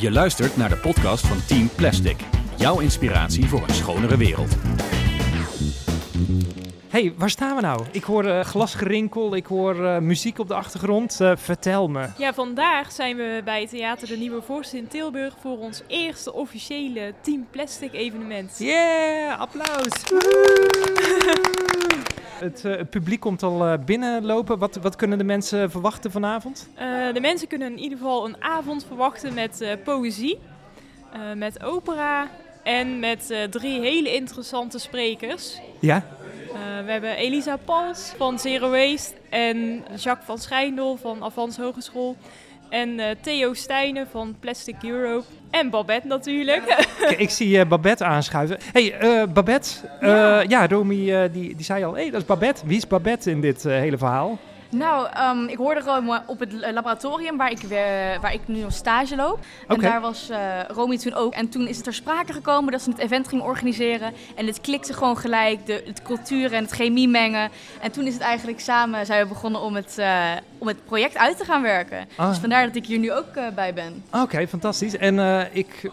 Je luistert naar de podcast van Team Plastic. Jouw inspiratie voor een schonere wereld. hey, waar staan we nou? Ik hoor eh, glasgerinkel, ik hoor eh, muziek op de achtergrond. Eh, vertel me. Ja, vandaag zijn we bij Theater de Nieuwe Vorst in Tilburg voor ons eerste officiële Team Plastic evenement. Yeah, applaus. Het, eh, het publiek komt al eh, binnenlopen. Wat, wat kunnen de mensen verwachten vanavond? Eh, de mensen kunnen in ieder geval een avond verwachten met poëzie, met opera en met drie hele interessante sprekers. Ja? We hebben Elisa Pals van Zero Waste en Jacques van Schijndel van Avans Hogeschool. En eh, Theo Stijnen van Plastic Europe. En Babette natuurlijk. Ik zie eh, Babette aanschuiven. hey, eh, Babette. eh, Ja. ja, Romy eh, die, die zei al, hé, hey, dat is Babette. Wie is Babette in dit hele verhaal? Nou, ehm, ik hoorde Rome op het eh, laboratorium waar ik, eh, waar ik nu op stage loop. En daar was eh Romy toen ook. En toen is het ter sprake gekomen dat ze het event ging organiseren. En het klikte gewoon gelijk, de, het cultuur en het chemie mengen. En toen is het eigenlijk samen, zijn we begonnen om het, om het project uit te gaan werken. Ah. Dus vandaar dat ik hier nu ook bij ben. Oké, fantastisch. En ik,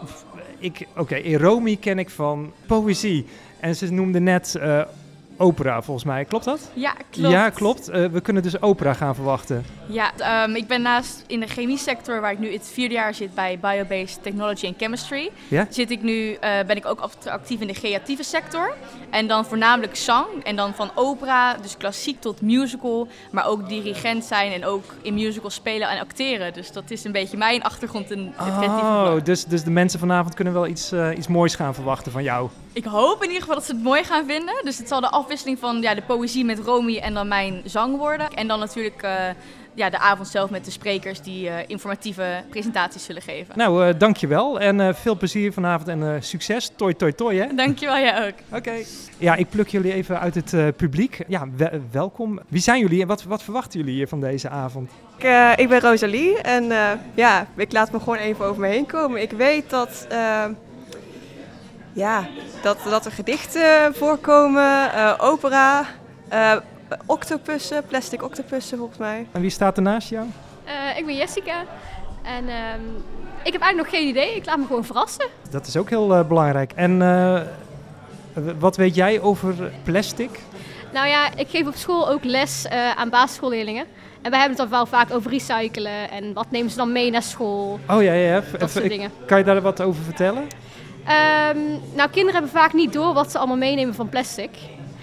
ik oké, in Romy ken ik van poëzie. En ze noemde net opera, volgens mij. Klopt dat? Ja, klopt. Ja, klopt. Eh, we kunnen dus opera gaan verwachten. Ja, ehm, ik ben naast in de chemie sector, waar ik nu het vierde jaar zit bij Biobased Technology and Chemistry, Ja? zit ik nu, eh, ben ik ook act- actief in de creatieve sector. En dan voornamelijk zang en dan van opera, dus klassiek tot musical, maar ook dirigent zijn en ook in musicals spelen en acteren. Dus dat is een beetje mijn achtergrond in het creatieve Oh, dus, dus de mensen vanavond kunnen wel iets, eh, iets moois gaan verwachten van jou. Ik hoop in ieder geval dat ze het mooi gaan vinden. Dus het zal de afwisseling van ja, de poëzie met Romy en dan mijn zang worden. En dan natuurlijk eh, ja, de avond zelf met de sprekers die eh, informatieve presentaties zullen geven. Nou, eh dankjewel en eh, veel plezier vanavond en eh, succes. Toi, toi, toi, hè? Dankjewel, jij ook. Oké. Ja, ik pluk jullie even uit het eh, publiek. Ja, we- welkom. Wie zijn jullie en wat, wat verwachten jullie hier van deze avond? Ik, eh, ik ben Rosalie en eh, ja, ik laat me gewoon even over me heen komen. Ik weet dat, eh, ja, dat, dat er gedichten voorkomen, eh, opera, eh, octopussen, plastic octopussen volgens mij. En wie staat er naast jou? Eh, ik ben Jessica en ehm, ik heb eigenlijk nog geen idee. Ik laat me gewoon verrassen. Dat is ook heel eh, belangrijk. En eh, wat weet jij over plastic? Nou ja, ik geef op school ook les eh, aan basisschoolleerlingen. En wij hebben het dan wel vaak over recyclen en wat nemen ze dan mee naar school. Oh ja, ja. Dat soort dingen. Kan je daar wat over vertellen? Ehm, nou, kinderen hebben vaak niet door wat ze allemaal meenemen van plastic.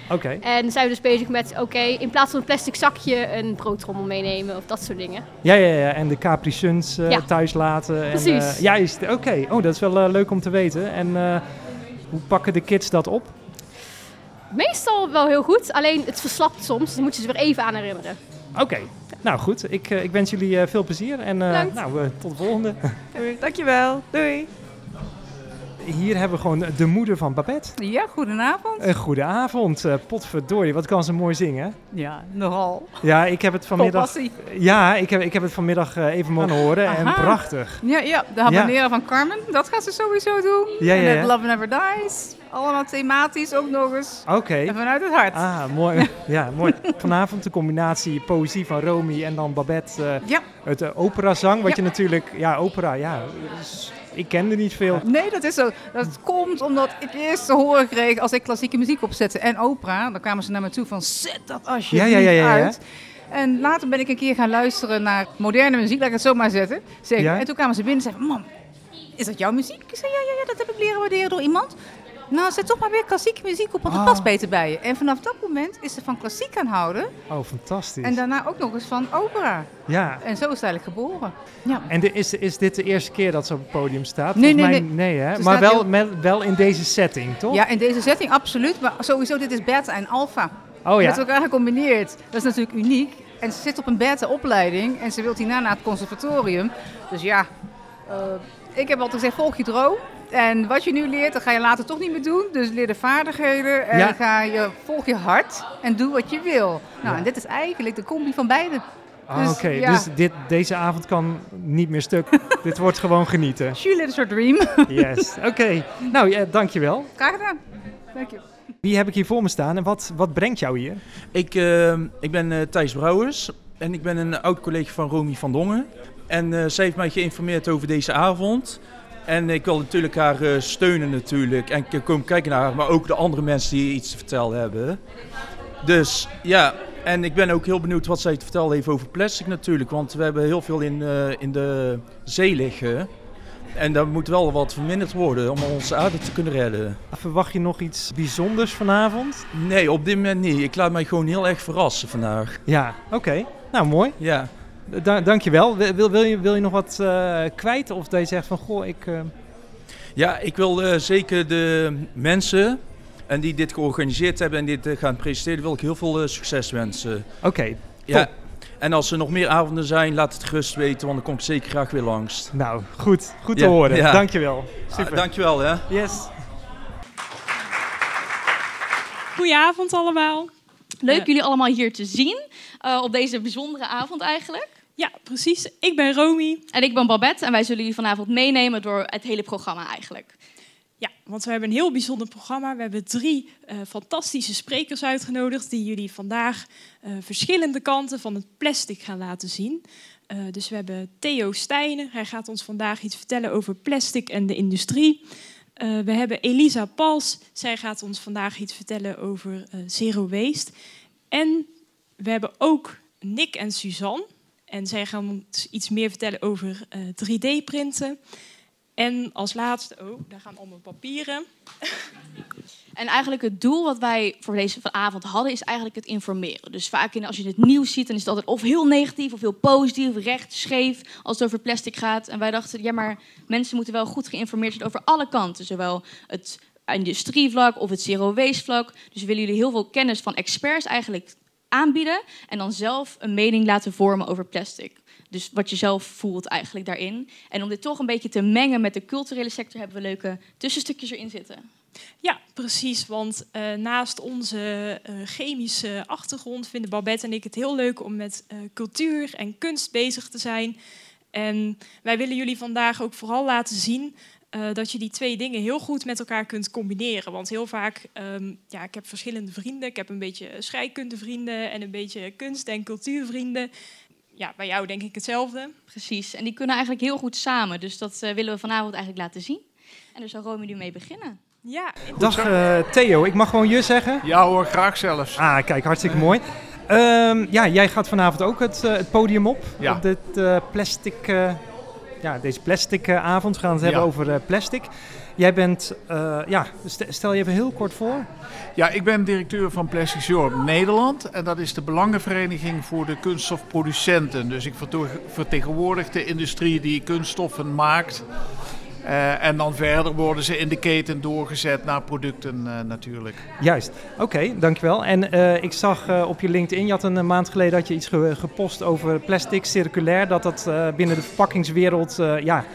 Oké. En zijn we dus bezig met, oké, in plaats van een plastic zakje een broodtrommel meenemen of dat soort dingen. Ja, ja, ja. En de Capri Suns eh, Ja. thuis laten. En, Precies. eh, juist, oké. Oh, dat is wel eh, leuk om te weten. En eh, hoe pakken de kids dat op? Meestal wel heel goed, alleen het verslapt soms. Dus dan moet je ze weer even aan herinneren. Oké. Nou goed, ik, eh, ik wens jullie eh, veel plezier en eh, nou, eh, tot de volgende. Doei, Dankjewel, doei. Hier hebben we gewoon de moeder van Babette. Ja, goedenavond. Een goede avond, eh, potverdorie, wat kan ze mooi zingen. Ja, nogal. Ja, ik heb het vanmiddag, ja, ik heb, ik heb het vanmiddag eh, even mogen horen en prachtig. Ja, ja, de habanero van Carmen, dat gaat ze sowieso doen. Ja, ja, en het. Love Never Dies, allemaal thematisch ook nog eens. Oké. En vanuit het hart. Ah, mooi. Ja, mooi. Vanavond de combinatie poëzie van Romy en dan Babette. eh, Ja. Het operazang, wat je natuurlijk... Ja, opera, ja. dus ik kende niet veel. Nee, dat is zo. Dat komt omdat ik eerst te horen kreeg als ik klassieke muziek opzette en opera. Dan kwamen ze naar me toe van, zet dat alsjeblieft Ja, ja, ja, ja, ja. uit. En later ben ik een keer gaan luisteren naar moderne muziek, laat ik het zo maar zetten. Ja. En toen kwamen ze binnen en zeiden, mam, is dat jouw muziek? Ik zei, ja, ja, ja, dat heb ik leren waarderen door iemand. Nou, zet toch maar weer klassieke muziek op, want dat Ah. past beter bij je. En vanaf dat moment is ze van klassiek gaan houden. Oh, fantastisch. En daarna ook nog eens van opera. Ja. En zo is het eigenlijk geboren. Ja. En de, is, is dit de eerste keer dat ze op het podium staat? Nee, Volgens nee, mij, nee. hè? Ze Maar wel, heel- met, wel in deze setting, toch? ja, in deze setting absoluut. Maar sowieso, dit is beta en alpha. Oh ja. Met elkaar gecombineerd. Dat is natuurlijk uniek. En ze zit op een beta-opleiding en ze wil hierna naar het conservatorium. Dus ja, eh, ik heb altijd gezegd, volg je droom. En wat je nu leert, dat ga je later toch niet meer doen. Dus leer de vaardigheden en Ja. ga je, volg je hart en doe wat je wil. Nou, Ja. en dit is eigenlijk de combi van beide. Ah, dus, Oké, ja. dus dit, deze avond kan niet meer stuk. dit wordt gewoon genieten. Julie is your dream. Yes, oké. Nou, ja, dankjewel. Graag gedaan. Dank je. Wie heb ik hier voor me staan en wat, wat brengt jou hier? Ik, eh, ik ben eh, Thijs Brouwers. en ik ben een oud collega van Romy van Dongen. En eh, zij heeft mij geïnformeerd over deze avond. En ik wil natuurlijk haar eh, steunen natuurlijk. En ik kom kijken naar haar, maar ook de andere mensen die iets te vertellen hebben. Dus ja, en ik ben ook heel benieuwd wat zij te vertellen heeft over plastic natuurlijk. Want we hebben heel veel in, eh, in de zee liggen. En daar moet wel wat verminderd worden om onze aarde te kunnen redden. Verwacht je nog iets bijzonders vanavond? Nee, op dit moment niet. Ik laat mij gewoon heel erg verrassen vandaag. Ja, oké. Nou, mooi. Ja. Da dankjewel. Wil, wil, je, wil je nog wat uh, kwijt? Of dat je zegt van, goh, ik... Uh... Ja, ik wil uh, zeker de mensen en die dit georganiseerd hebben en dit gaan presenteren, wil ik heel veel succes wensen. Oké, okay, ja. En als er nog meer avonden zijn, laat het gerust weten, want dan kom ik zeker graag weer langs. Nou, goed. Goed te ja, horen. Ja. Dankjewel. Super. Ah, dankjewel, hè. Yes. Goedenavond allemaal. Leuk jullie allemaal hier te zien uh, op deze bijzondere avond eigenlijk. Ja, precies. Ik ben Romy. En ik ben Babette en wij zullen jullie vanavond meenemen door het hele programma eigenlijk. Ja, want we hebben een heel bijzonder programma. We hebben drie uh, fantastische sprekers uitgenodigd die jullie vandaag uh, verschillende kanten van het plastic gaan laten zien. Uh, dus we hebben Theo Stijnen. Hij gaat ons vandaag iets vertellen over plastic en de industrie. We hebben Elisa Pals. Zij gaat ons vandaag iets vertellen over zero waste. En we hebben ook Nick en Suzanne. En zij gaan ons iets meer vertellen over 3D-printen. En als laatste, oh, daar gaan allemaal papieren. En eigenlijk het doel wat wij voor deze avond hadden, is eigenlijk het informeren. Dus vaak in, als je het nieuws ziet, dan is het altijd of heel negatief of heel positief, recht, scheef, als het over plastic gaat. En wij dachten, ja, maar mensen moeten wel goed geïnformeerd zijn over alle kanten. Zowel het industrievlak of het zero waste vlak. Dus we willen jullie heel veel kennis van experts eigenlijk aanbieden en dan zelf een mening laten vormen over plastic. Dus wat je zelf voelt eigenlijk daarin. En om dit toch een beetje te mengen met de culturele sector hebben we leuke tussenstukjes erin zitten. Ja, precies. Want uh, naast onze uh, chemische achtergrond vinden Babette en ik het heel leuk om met uh, cultuur en kunst bezig te zijn. En wij willen jullie vandaag ook vooral laten zien dat je die twee dingen heel goed met elkaar kunt combineren. Want heel vaak, um, ja, ik heb verschillende vrienden. Ik heb een beetje scheikundevrienden en een beetje kunst- en cultuurvrienden ja, bij jou denk ik hetzelfde. Precies, en die kunnen eigenlijk heel goed samen. Dus dat willen we vanavond eigenlijk laten zien. En daar zal Romy nu mee beginnen. Ja. Dag uh, Theo, ik mag gewoon je zeggen? Ja hoor, graag zelfs. Ah, kijk, hartstikke mooi. Um, ja, jij gaat vanavond ook het, uh, het podium op. Ja. Op dit plastic, ja, deze plastic avond. We gaan het ja. hebben over plastic. Jij bent, uh, ja, stel je even heel kort voor. Ja, ik ben directeur van Plastic Europe Nederland. En dat is de Belangenvereniging voor de kunststofproducenten. Dus ik vertegenwoordig de industrie die kunststoffen maakt. Uh, en dan verder worden ze in de keten doorgezet naar producten uh, natuurlijk. Juist, oké, okay, dankjewel. En uh, ik zag op je LinkedIn, je had een maand geleden had je iets ge gepost over plastic circulair. Dat dat binnen de verpakkingswereld ja,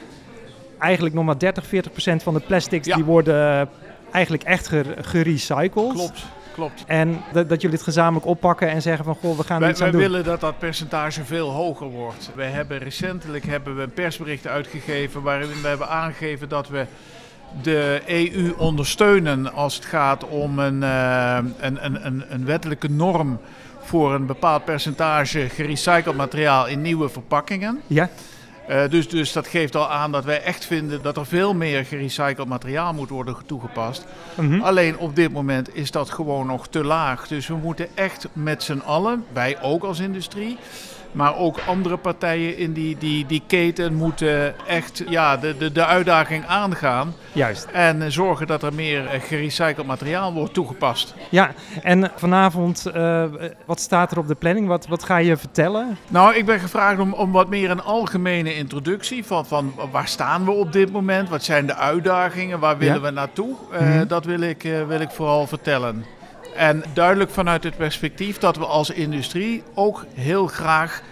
eigenlijk nog maar 30, 40 procent van de plastics ja. die worden eigenlijk echt gerecycled. Klopt. Klopt. En dat, dat, jullie het gezamenlijk oppakken en zeggen van goh, we gaan wij, iets aan wij doen. willen dat dat percentage veel hoger wordt. We hebben recentelijk hebben we een persbericht uitgegeven waarin we hebben aangegeven dat we de EU ondersteunen als het gaat om een, uh, een, een, een, wettelijke norm voor een bepaald percentage gerecycled materiaal in nieuwe verpakkingen. Ja. Uh, dus, dus dat geeft al aan dat wij echt vinden dat er veel meer gerecycled materiaal moet worden toegepast. Mm -hmm. Alleen op dit moment is dat gewoon nog te laag. Dus we moeten echt met z'n allen, wij ook als industrie, maar ook andere partijen in die, die, die keten moeten echt ja, de, de, de uitdaging aangaan. Juist. En zorgen dat er meer gerecycled materiaal wordt toegepast. Ja, en vanavond, uh, wat staat er op de planning? Wat, wat ga je vertellen? Nou, ik ben gevraagd om, om wat meer een algemene introductie van, van waar staan we op dit moment? Wat zijn de uitdagingen? Waar willen ja. we naartoe? Uh, mm -hmm. Dat wil ik, uh, wil ik vooral vertellen. En duidelijk vanuit het perspectief dat we als industrie ook heel graag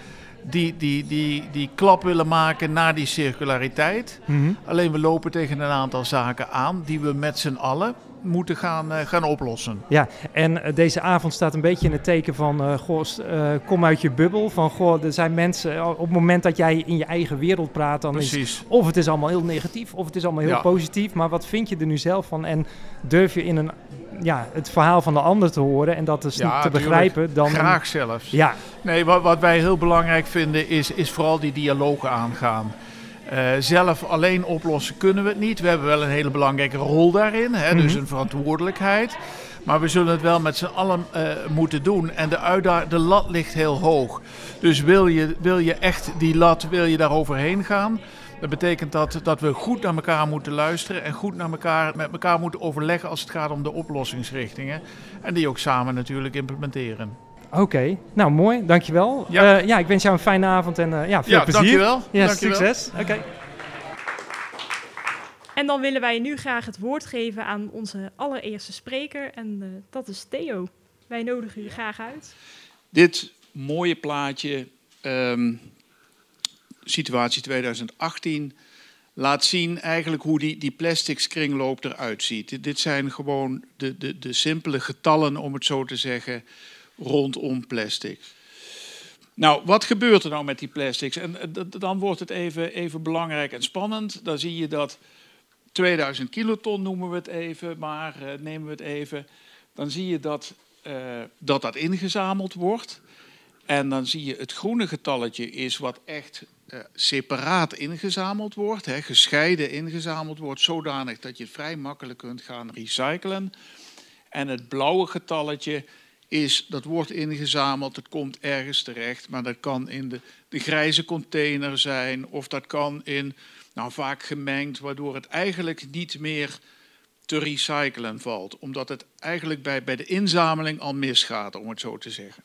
die, die, die, die klap willen maken naar die circulariteit. Mm -hmm. Alleen we lopen tegen een aantal zaken aan die we met z'n allen moeten gaan, eh, gaan oplossen. Ja, en eh, deze avond staat een beetje in het teken van, eh, goh, kom uit je bubbel. Van, goh, er zijn mensen, op het moment dat jij in je eigen wereld praat, dan is Precies. of het is allemaal heel negatief, of het is allemaal heel Ja. positief. Maar wat vind je er nu zelf van? En durf je in een, ja, het verhaal van de ander te horen en dat dus Ja, te begrijpen? Dan Graag zelfs. Ja, Nee, wat, wat wij heel belangrijk vinden is, is vooral die dialogen aangaan. Eh, zelf alleen oplossen kunnen we het niet. We hebben wel een hele belangrijke rol daarin, hè, dus Mhm. een verantwoordelijkheid. Maar we zullen het wel met z'n allen eh, moeten doen. En de, de lat ligt heel hoog. Dus wil je, wil je echt die lat, wil je daar overheen gaan? Dat betekent dat, dat we goed naar elkaar moeten luisteren en goed naar elkaar, met elkaar moeten overleggen als het gaat om de oplossingsrichtingen. En die ook samen natuurlijk implementeren. Oké. Nou, mooi. Dankjewel. Ja. ja. ja, ik wens jou een fijne avond en eh, ja, veel Ja, plezier. dankjewel. Ja, Dankjewel. succes. Oké. En dan willen wij nu graag het woord geven aan onze allereerste spreker. En eh, dat is Theo. Wij nodigen u graag uit. Dit mooie plaatje, ehm, situatie 2018, laat zien eigenlijk hoe die, die plastic kringloop eruit ziet. Dit, dit zijn gewoon de, de, de simpele getallen, om het zo te zeggen, rondom plastic. Nou, wat gebeurt er nou met die plastics? En eh, dan wordt het even, even belangrijk en spannend. Dan zie je dat 2000 kiloton noemen we het even, maar eh, nemen we het even. Dan zie je dat eh, dat, dat ingezameld wordt. En dan zie je het groene getalletje is wat echt eh, separaat ingezameld wordt, hè, gescheiden ingezameld wordt, zodanig dat je het vrij makkelijk kunt gaan recyclen. En het blauwe getalletje is, dat wordt ingezameld, het komt ergens terecht, maar dat kan in de, de grijze container zijn of dat kan in, nou vaak gemengd, waardoor het eigenlijk niet meer te recyclen valt. Omdat het eigenlijk bij, bij de inzameling al misgaat, om het zo te zeggen.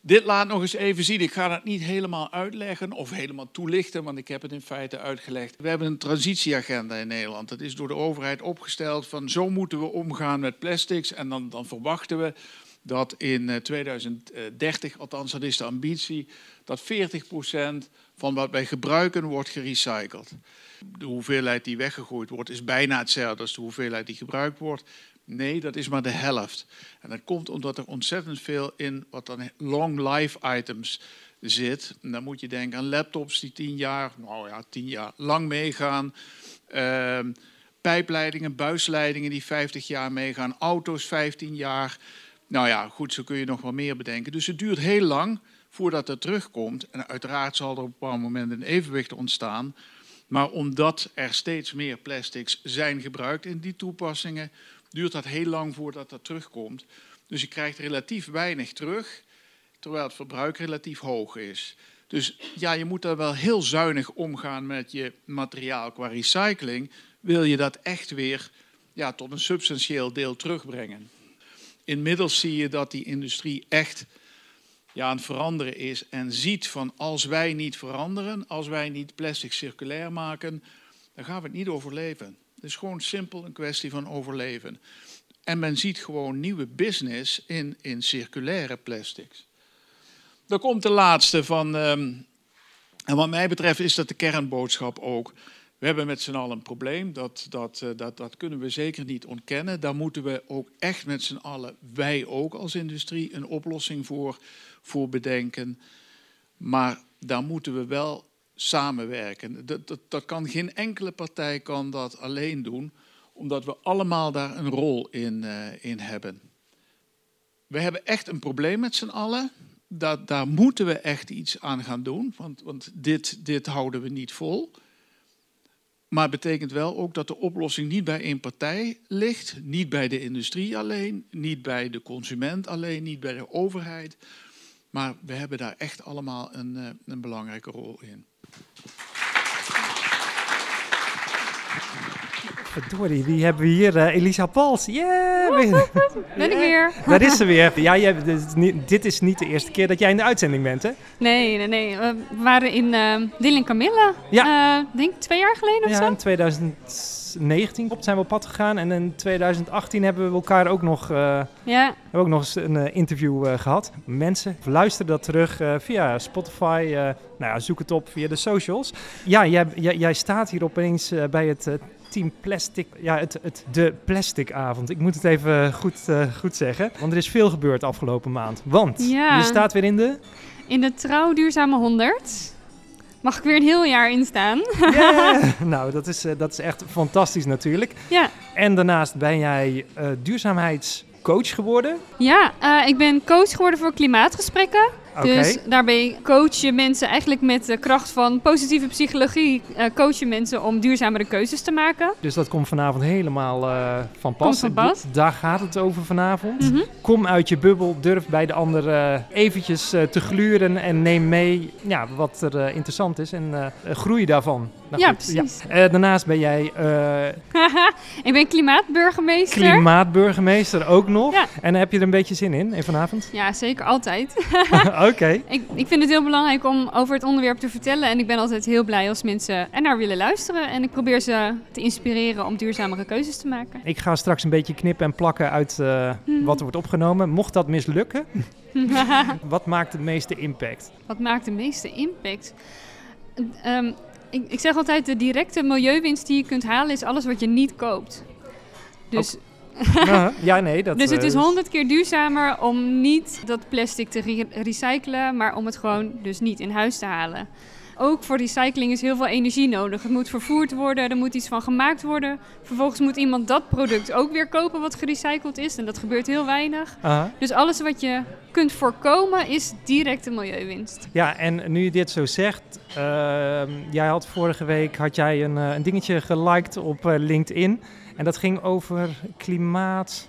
Dit laat nog eens even zien. Ik ga het niet helemaal uitleggen of helemaal toelichten, want ik heb het in feite uitgelegd. We hebben een transitieagenda in Nederland. Dat is door de overheid opgesteld van zo moeten we omgaan met plastics. En dan, dan verwachten we dat in eh, 2030, althans dat is de ambitie, dat 40% van wat wij gebruiken wordt gerecycled. De hoeveelheid die weggegooid wordt is bijna hetzelfde als de hoeveelheid die gebruikt wordt. Nee, dat is maar de helft. En dat komt omdat er ontzettend veel in wat dan long life items zit. Dan moet je denken aan laptops die tien jaar, nou ja, tien jaar lang meegaan. Ehm, pijpleidingen, buisleidingen die 50 jaar meegaan. Auto's 15 jaar. Nou ja, goed, zo kun je nog wel meer bedenken. Dus het duurt heel lang voordat het terugkomt. En uiteraard zal er op een bepaald moment een evenwicht ontstaan. Maar omdat er steeds meer plastics zijn gebruikt in die toepassingen, duurt dat heel lang voordat dat terugkomt. Dus je krijgt relatief weinig terug, terwijl het verbruik relatief hoog is. Dus ja, je moet daar wel heel zuinig omgaan met je materiaal qua recycling. Wil je dat echt weer ja, tot een substantieel deel terugbrengen? Inmiddels zie je dat die industrie echt ja, aan het veranderen is en ziet van als wij niet veranderen, als wij niet plastic circulair maken, dan gaan we het niet overleven. Het is gewoon simpel een kwestie van overleven. En men ziet gewoon nieuwe business in, in circulaire plastics. Dan komt de laatste van, ehm, en wat mij betreft is dat de kernboodschap ook. We hebben met z'n allen een probleem, dat, dat, eh, dat, dat kunnen we zeker niet ontkennen. Daar moeten we ook echt met z'n allen, wij ook als industrie, een oplossing voor, voor bedenken. Maar daar moeten we wel samenwerken. Dat, dat, dat kan geen enkele partij kan dat alleen doen, omdat we allemaal daar een rol in, eh, in hebben. We hebben echt een probleem met z'n allen. Dat, daar moeten we echt iets aan gaan doen, want, want dit, dit houden we niet vol. Maar betekent wel ook dat de oplossing niet bij één partij ligt, niet bij de industrie alleen, niet bij de consument alleen, niet bij de overheid. Maar we hebben daar echt allemaal een, eh, een belangrijke rol in. Verdorie, wie hebben we hier? Eh, Elisa Pals. Yeah! Ben ik weer? Daar is ze weer. Ja, jij, dit, is niet, dit is niet de eerste keer dat jij in de uitzending bent, hè? Nee, nee, nee. We waren in uh, Camilla. Ja. Uh, denk twee jaar geleden of ja, zo? in 2019 zijn we op pad gegaan. En in 2018 hebben we elkaar ook nog, uh, ja. hebben ook nog eens een interview gehad. Mensen, luister dat terug via Spotify. nou ja, zoek het op via de socials. Ja, jij, jij, jij staat hier opeens bij het Team Plastic. Ja, het, het, de plasticavond. Ik moet het even goed, uh, goed zeggen. Want er is veel gebeurd afgelopen maand. Want Ja. je staat weer in de... In de Trouw Duurzame 100 mag ik weer een heel jaar in staan. nou, dat is, eh, dat is echt fantastisch natuurlijk. Ja. En daarnaast ben jij eh, duurzaamheidscoach geworden. Ja, eh, ik ben coach geworden voor klimaatgesprekken. Dus daarbij coach je mensen eigenlijk met de kracht van positieve psychologie... eh, coach je mensen om duurzamere keuzes te maken. Dus dat komt vanavond helemaal eh, van pas. Komt van pas. Daar gaat het over vanavond. Mhm. Kom uit je bubbel, durf bij de ander eh, eventjes te gluren en neem mee ja, wat er interessant is en groei daarvan. Nou Ja, goed, precies. Daarnaast ben jij ik ben klimaatburgemeester. klimaatburgemeester ook nog. Ja. En heb je er een beetje zin in, in vanavond? Ja, zeker altijd. Oké. ik, ik vind het heel belangrijk om over het onderwerp te vertellen. En ik ben altijd heel blij als mensen ernaar willen luisteren. En ik probeer ze te inspireren om duurzamere keuzes te maken. Ik ga straks een beetje knippen en plakken uit eh, Mhm. wat er wordt opgenomen. Mocht dat mislukken, wat maakt de meeste impact? Wat maakt de meeste impact? Ehm, ik, ik zeg altijd, de directe milieuwinst die je kunt halen is alles wat je niet koopt. Dus, Ja, nee, dat, dus het is eh, honderd keer duurzamer om niet dat plastic te re- recyclen, maar om het gewoon dus niet in huis te halen. Ook voor recycling is heel veel energie nodig. Het moet vervoerd worden, er moet iets van gemaakt worden. Vervolgens moet iemand dat product ook weer kopen wat gerecycled is. En dat gebeurt heel weinig. Dus alles wat je kunt voorkomen is directe milieuwinst. Ja, en nu je dit zo zegt, ehm, jij had vorige week had jij een, eh, een dingetje geliked op eh, LinkedIn. En dat ging over klimaat,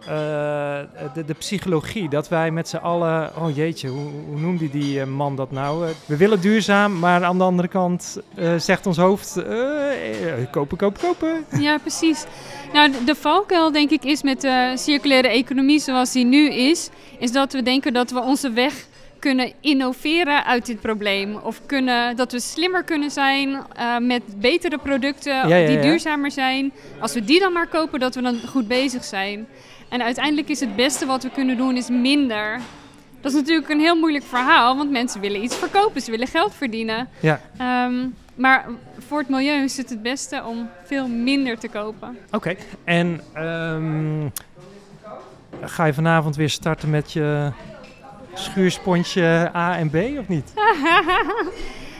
eh, de, de psychologie. Dat wij met z'n allen, oh jeetje, hoe, hoe noemde die eh, man dat nou? Eh, we willen duurzaam, maar aan de andere kant zegt ons hoofd, kopen, kopen, kopen. Ja, precies. Nou, de valkuil denk ik is met de circulaire economie zoals die nu is, is dat we denken dat we onze weg kunnen innoveren uit dit probleem. Of kunnen, dat we slimmer kunnen zijn eh, met betere producten Ja, ja, die ja. duurzamer zijn. Als we die dan maar kopen, dat we dan goed bezig zijn. En uiteindelijk is het beste wat we kunnen doen, is minder. Dat is natuurlijk een heel moeilijk verhaal, want mensen willen iets verkopen, ze willen geld verdienen. Ja. Ehm, maar voor het milieu is het het beste om veel minder te kopen. Oké, en ehm, ga je vanavond weer starten met je schuurspontje A en B of niet?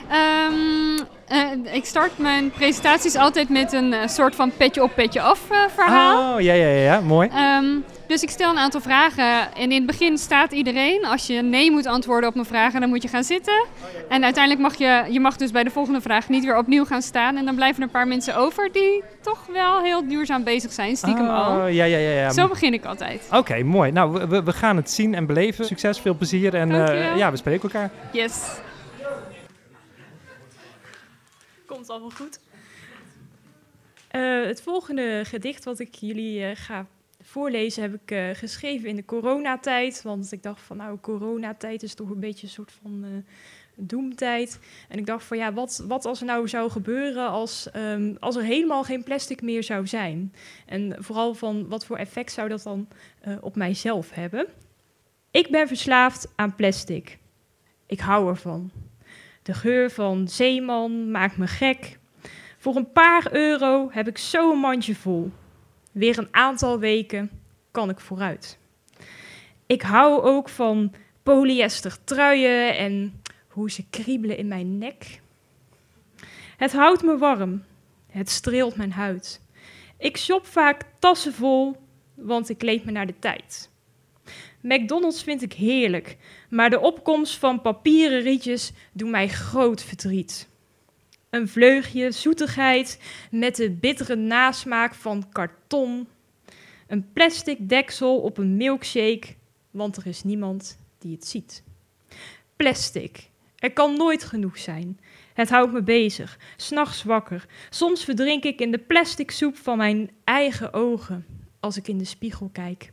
Ehm, eh, ik start mijn presentaties altijd met een eh, soort van petje op, petje af eh, verhaal. Oh, ja, ja, ja, ja, mooi. Ehm, dus ik stel een aantal vragen. En in het begin staat iedereen. Als je nee moet antwoorden op mijn vragen, dan moet je gaan zitten. En uiteindelijk mag je, je mag dus bij de volgende vraag niet weer opnieuw gaan staan. En dan blijven er een paar mensen over die toch wel heel duurzaam bezig zijn, stiekem al. Oh, ja, ja, ja, ja. Zo begin ik altijd. Oké, mooi. Nou, we- we, we gaan het zien en beleven. Succes, veel plezier en eh, ja, we spreken elkaar. Yes. Komt allemaal goed. Eh, het volgende gedicht wat ik jullie eh, ga voorlezen heb ik eh, geschreven in de coronatijd. Want ik dacht van nou, coronatijd is toch een beetje een soort van eh, doemtijd. En ik dacht van ja, wat, wat als er nou zou gebeuren als, ehm, als er helemaal geen plastic meer zou zijn? En vooral van wat voor effect zou dat dan eh, op mijzelf hebben? Ik ben verslaafd aan plastic. Ik hou ervan. De geur van zeeman maakt me gek. Voor een paar euro heb ik zo een mandje vol. Weer een aantal weken kan ik vooruit. Ik hou ook van polyester truien en hoe ze kriebelen in mijn nek. Het houdt me warm. Het streelt mijn huid. Ik shop vaak tassen vol, want ik kleed me naar de tijd. McDonald's vind ik heerlijk, maar de opkomst van papieren rietjes doet mij groot verdriet. Een vleugje zoetigheid met de bittere nasmaak van karton. Een plastic deksel op een milkshake, want er is niemand die het ziet. Plastic. Er kan nooit genoeg zijn. Het houdt me bezig, s'nachts wakker. Soms verdrink ik in de plastic soep van mijn eigen ogen als ik in de spiegel kijk.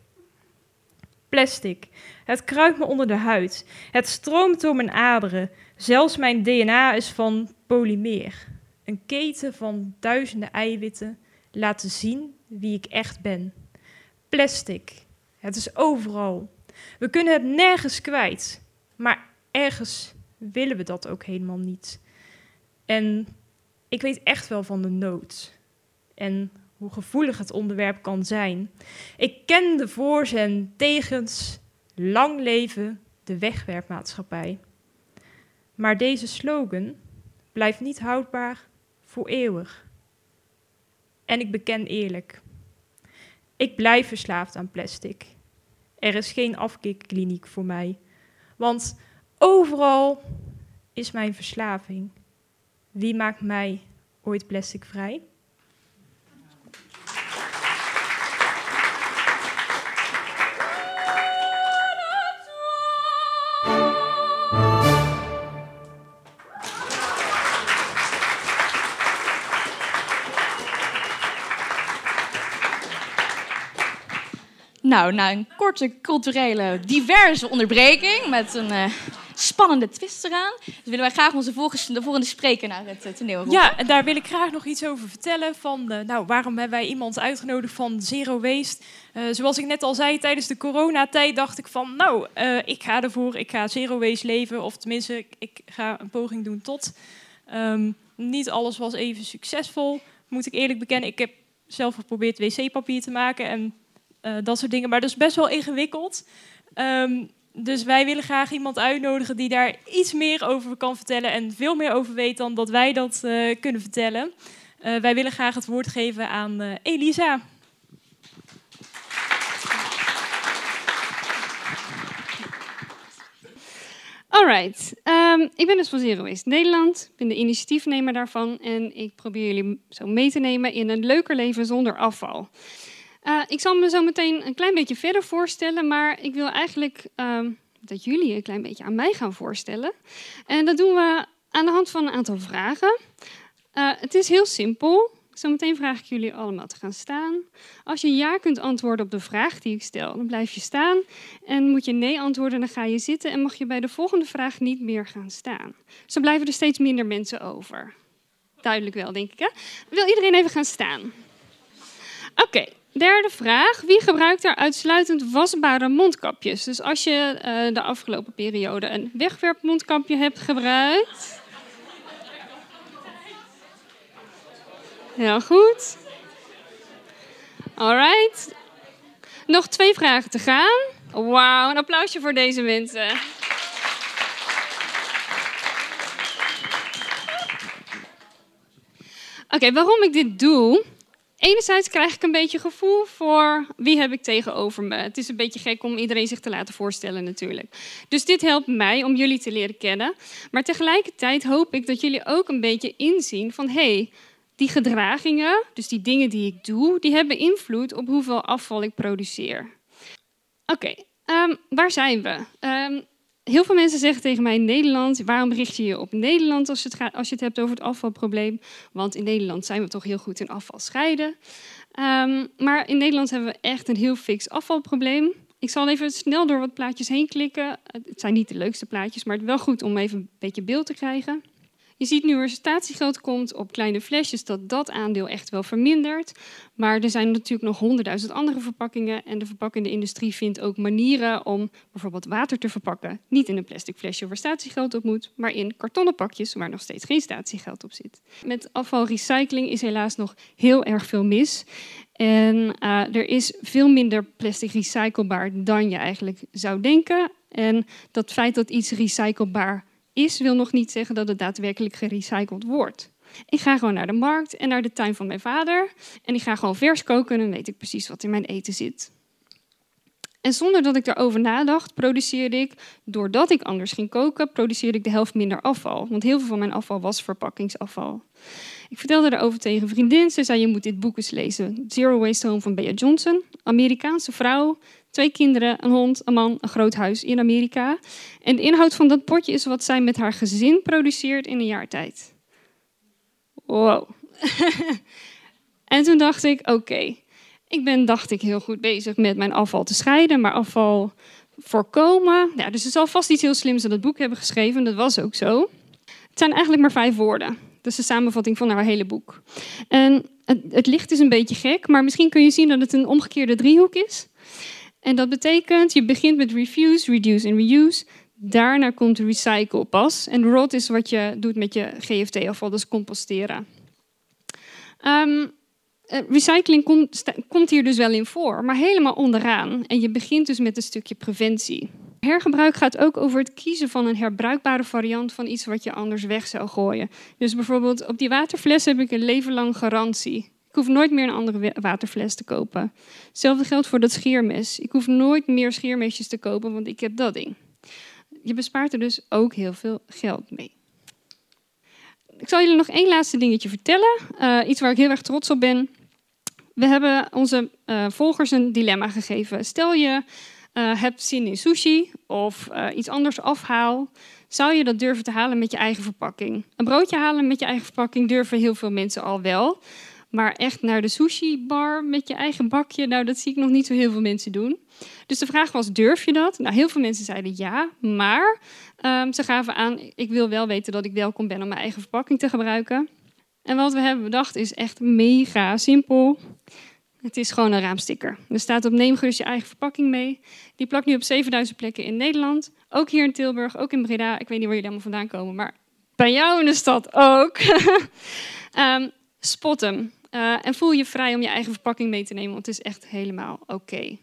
Plastic. Het kruipt me onder de huid. Het stroomt door mijn aderen. Zelfs mijn DNA is van polymeer. Een keten van duizenden eiwitten laten zien wie ik echt ben. Plastic. Het is overal. We kunnen het nergens kwijt. Maar ergens willen we dat ook helemaal niet. En ik weet echt wel van de nood. en hoe gevoelig het onderwerp kan zijn. Ik ken de voor's en tegens. Lang leven de wegwerpmaatschappij. Maar deze slogan blijft niet houdbaar voor eeuwig. En ik beken eerlijk, ik blijf verslaafd aan plastic. Er is geen afkikkliniek voor mij, want overal is mijn verslaving. Wie maakt mij ooit plastic vrij? Nou, na een korte culturele diverse onderbreking met een uh, spannende twist eraan, dus willen wij graag onze volgende, de volgende spreker naar het uh, toneel roepen. Ja, en daar wil ik graag nog iets over vertellen. Van, uh, nou, waarom hebben wij iemand uitgenodigd van Zero Waste? zoals ik net al zei, tijdens de coronatijd dacht ik van, nou, ik ga ervoor, ik ga Zero Waste leven. Of tenminste, ik, ga een poging doen tot. Um, niet alles was even succesvol, moet ik eerlijk bekennen. Ik heb zelf geprobeerd wc-papier te maken en uh, dat soort dingen. Maar dat is best wel ingewikkeld. Um, dus wij willen graag iemand uitnodigen die daar iets meer over kan vertellen en veel meer over weet dan dat wij dat uh, kunnen vertellen. Uh, wij willen graag het woord geven aan Elisa. Alright, um, ik ben dus van Zero Waste Nederland. Ik ben de initiatiefnemer daarvan en ik probeer jullie zo mee te nemen in een leuker leven zonder afval. Uh, ik zal me zo meteen een klein beetje verder voorstellen, maar ik wil eigenlijk uh, dat jullie een klein beetje aan mij gaan voorstellen. En dat doen we aan de hand van een aantal vragen. Uh, het is heel simpel. Zometeen vraag ik jullie allemaal te gaan staan. Als je ja kunt antwoorden op de vraag die ik stel, dan blijf je staan. En moet je nee antwoorden, dan ga je zitten en mag je bij de volgende vraag niet meer gaan staan. Zo blijven er steeds minder mensen over. Duidelijk wel, denk ik. Hè? Wil iedereen even gaan staan? Oké. Derde vraag. Wie gebruikt er uitsluitend wasbare mondkapjes? Dus als je uh, de afgelopen periode een wegwerpmondkapje hebt gebruikt. Heel goed. Alright. Nog twee vragen te gaan. Wauw, een applausje voor deze mensen. Oké, waarom ik dit doe, Enerzijds krijg ik een beetje gevoel voor wie heb ik tegenover me. Het is een beetje gek om iedereen zich te laten voorstellen natuurlijk. Dus dit helpt mij om jullie te leren kennen. Maar tegelijkertijd hoop ik dat jullie ook een beetje inzien van... hey, die gedragingen, dus die dingen die ik doe... die hebben invloed op hoeveel afval ik produceer. Oké, um, waar zijn we? Um, heel veel mensen zeggen tegen mij in Nederland, waarom richt je je op Nederland als je, het gaat, als je het hebt over het afvalprobleem? Want in Nederland zijn we toch heel goed in afval scheiden. Um, maar in Nederland hebben we echt een heel fix afvalprobleem. Ik zal even snel door wat plaatjes heen klikken. Het zijn niet de leukste plaatjes, maar het is wel goed om even een beetje beeld te krijgen. Je ziet nu er statiegeld komt op kleine flesjes dat dat aandeel echt wel vermindert. Maar er zijn natuurlijk nog honderdduizend andere verpakkingen. En de verpakkende industrie vindt ook manieren om bijvoorbeeld water te verpakken. Niet in een plastic flesje waar statiegeld op moet, maar in kartonnen pakjes waar nog steeds geen statiegeld op zit. Met afvalrecycling is helaas nog heel erg veel mis. En uh, er is veel minder plastic recyclebaar dan je eigenlijk zou denken. En dat feit dat iets recyclebaar is, wil nog niet zeggen dat het daadwerkelijk gerecycled wordt. Ik ga gewoon naar de markt en naar de tuin van mijn vader. En ik ga gewoon vers koken en dan weet ik precies wat in mijn eten zit. En zonder dat ik erover nadacht, produceerde ik, doordat ik anders ging koken, produceerde ik de helft minder afval. Want heel veel van mijn afval was verpakkingsafval. Ik vertelde erover tegen een vriendin. Ze zei, je moet dit boek eens lezen. Zero Waste Home van Bea Johnson. Amerikaanse vrouw, Twee kinderen, een hond, een man, een groot huis in Amerika. En de inhoud van dat potje is wat zij met haar gezin produceert in een jaar tijd. Wow. en toen dacht ik, oké, ik ben, dacht ik, heel goed bezig met mijn afval te scheiden, maar afval voorkomen. Ja, dus het zal vast iets heel slims in dat boek hebben geschreven, dat was ook zo. Het zijn eigenlijk maar vijf woorden. Dat is de samenvatting van haar hele boek. En het, het licht is een beetje gek, maar misschien kun je zien dat het een omgekeerde driehoek is. En dat betekent, je begint met refuse, reduce en reuse. Daarna komt recycle pas. En rot is wat je doet met je GFT-afval, dus composteren. Um, eh, recycling komt, komt hier dus wel in voor, maar helemaal onderaan. En je begint dus met een stukje preventie. Hergebruik gaat ook over het kiezen van een herbruikbare variant van iets wat je anders weg zou gooien. Dus bijvoorbeeld op die waterfles heb ik een leven lang garantie. Ik hoef nooit meer een andere wa- waterfles te kopen. Hetzelfde geldt voor dat scheermes. Ik hoef nooit meer scheermesjes te kopen, want ik heb dat ding. Je bespaart er dus ook heel veel geld mee. Ik zal jullie nog één laatste dingetje vertellen. Eh, iets waar ik heel erg trots op ben. We hebben onze eh, volgers een dilemma gegeven. Stel je eh, hebt zin in sushi of iets anders afhaal. Zou je dat durven te halen met je eigen verpakking? Een broodje halen met je eigen verpakking durven heel veel mensen al wel. Maar echt naar de sushi-bar met je eigen bakje, nou, dat zie ik nog niet zo heel veel mensen doen. Dus de vraag was, durf je dat? Nou, heel veel mensen zeiden ja, maar ehm, ze gaven aan, ik wil wel weten dat ik welkom ben om mijn eigen verpakking te gebruiken. En wat we hebben bedacht is echt mega simpel. Het is gewoon een raamsticker. Er staat op neem gerust je eigen verpakking mee. Die plakt nu op 7000 plekken in Nederland. Ook hier in Tilburg, ook in Breda. Ik weet niet waar jullie allemaal vandaan komen, maar bij jou in de stad ook. Ehm, spot hem. Eh, en voel je vrij om je eigen verpakking mee te nemen, want het is echt helemaal oké.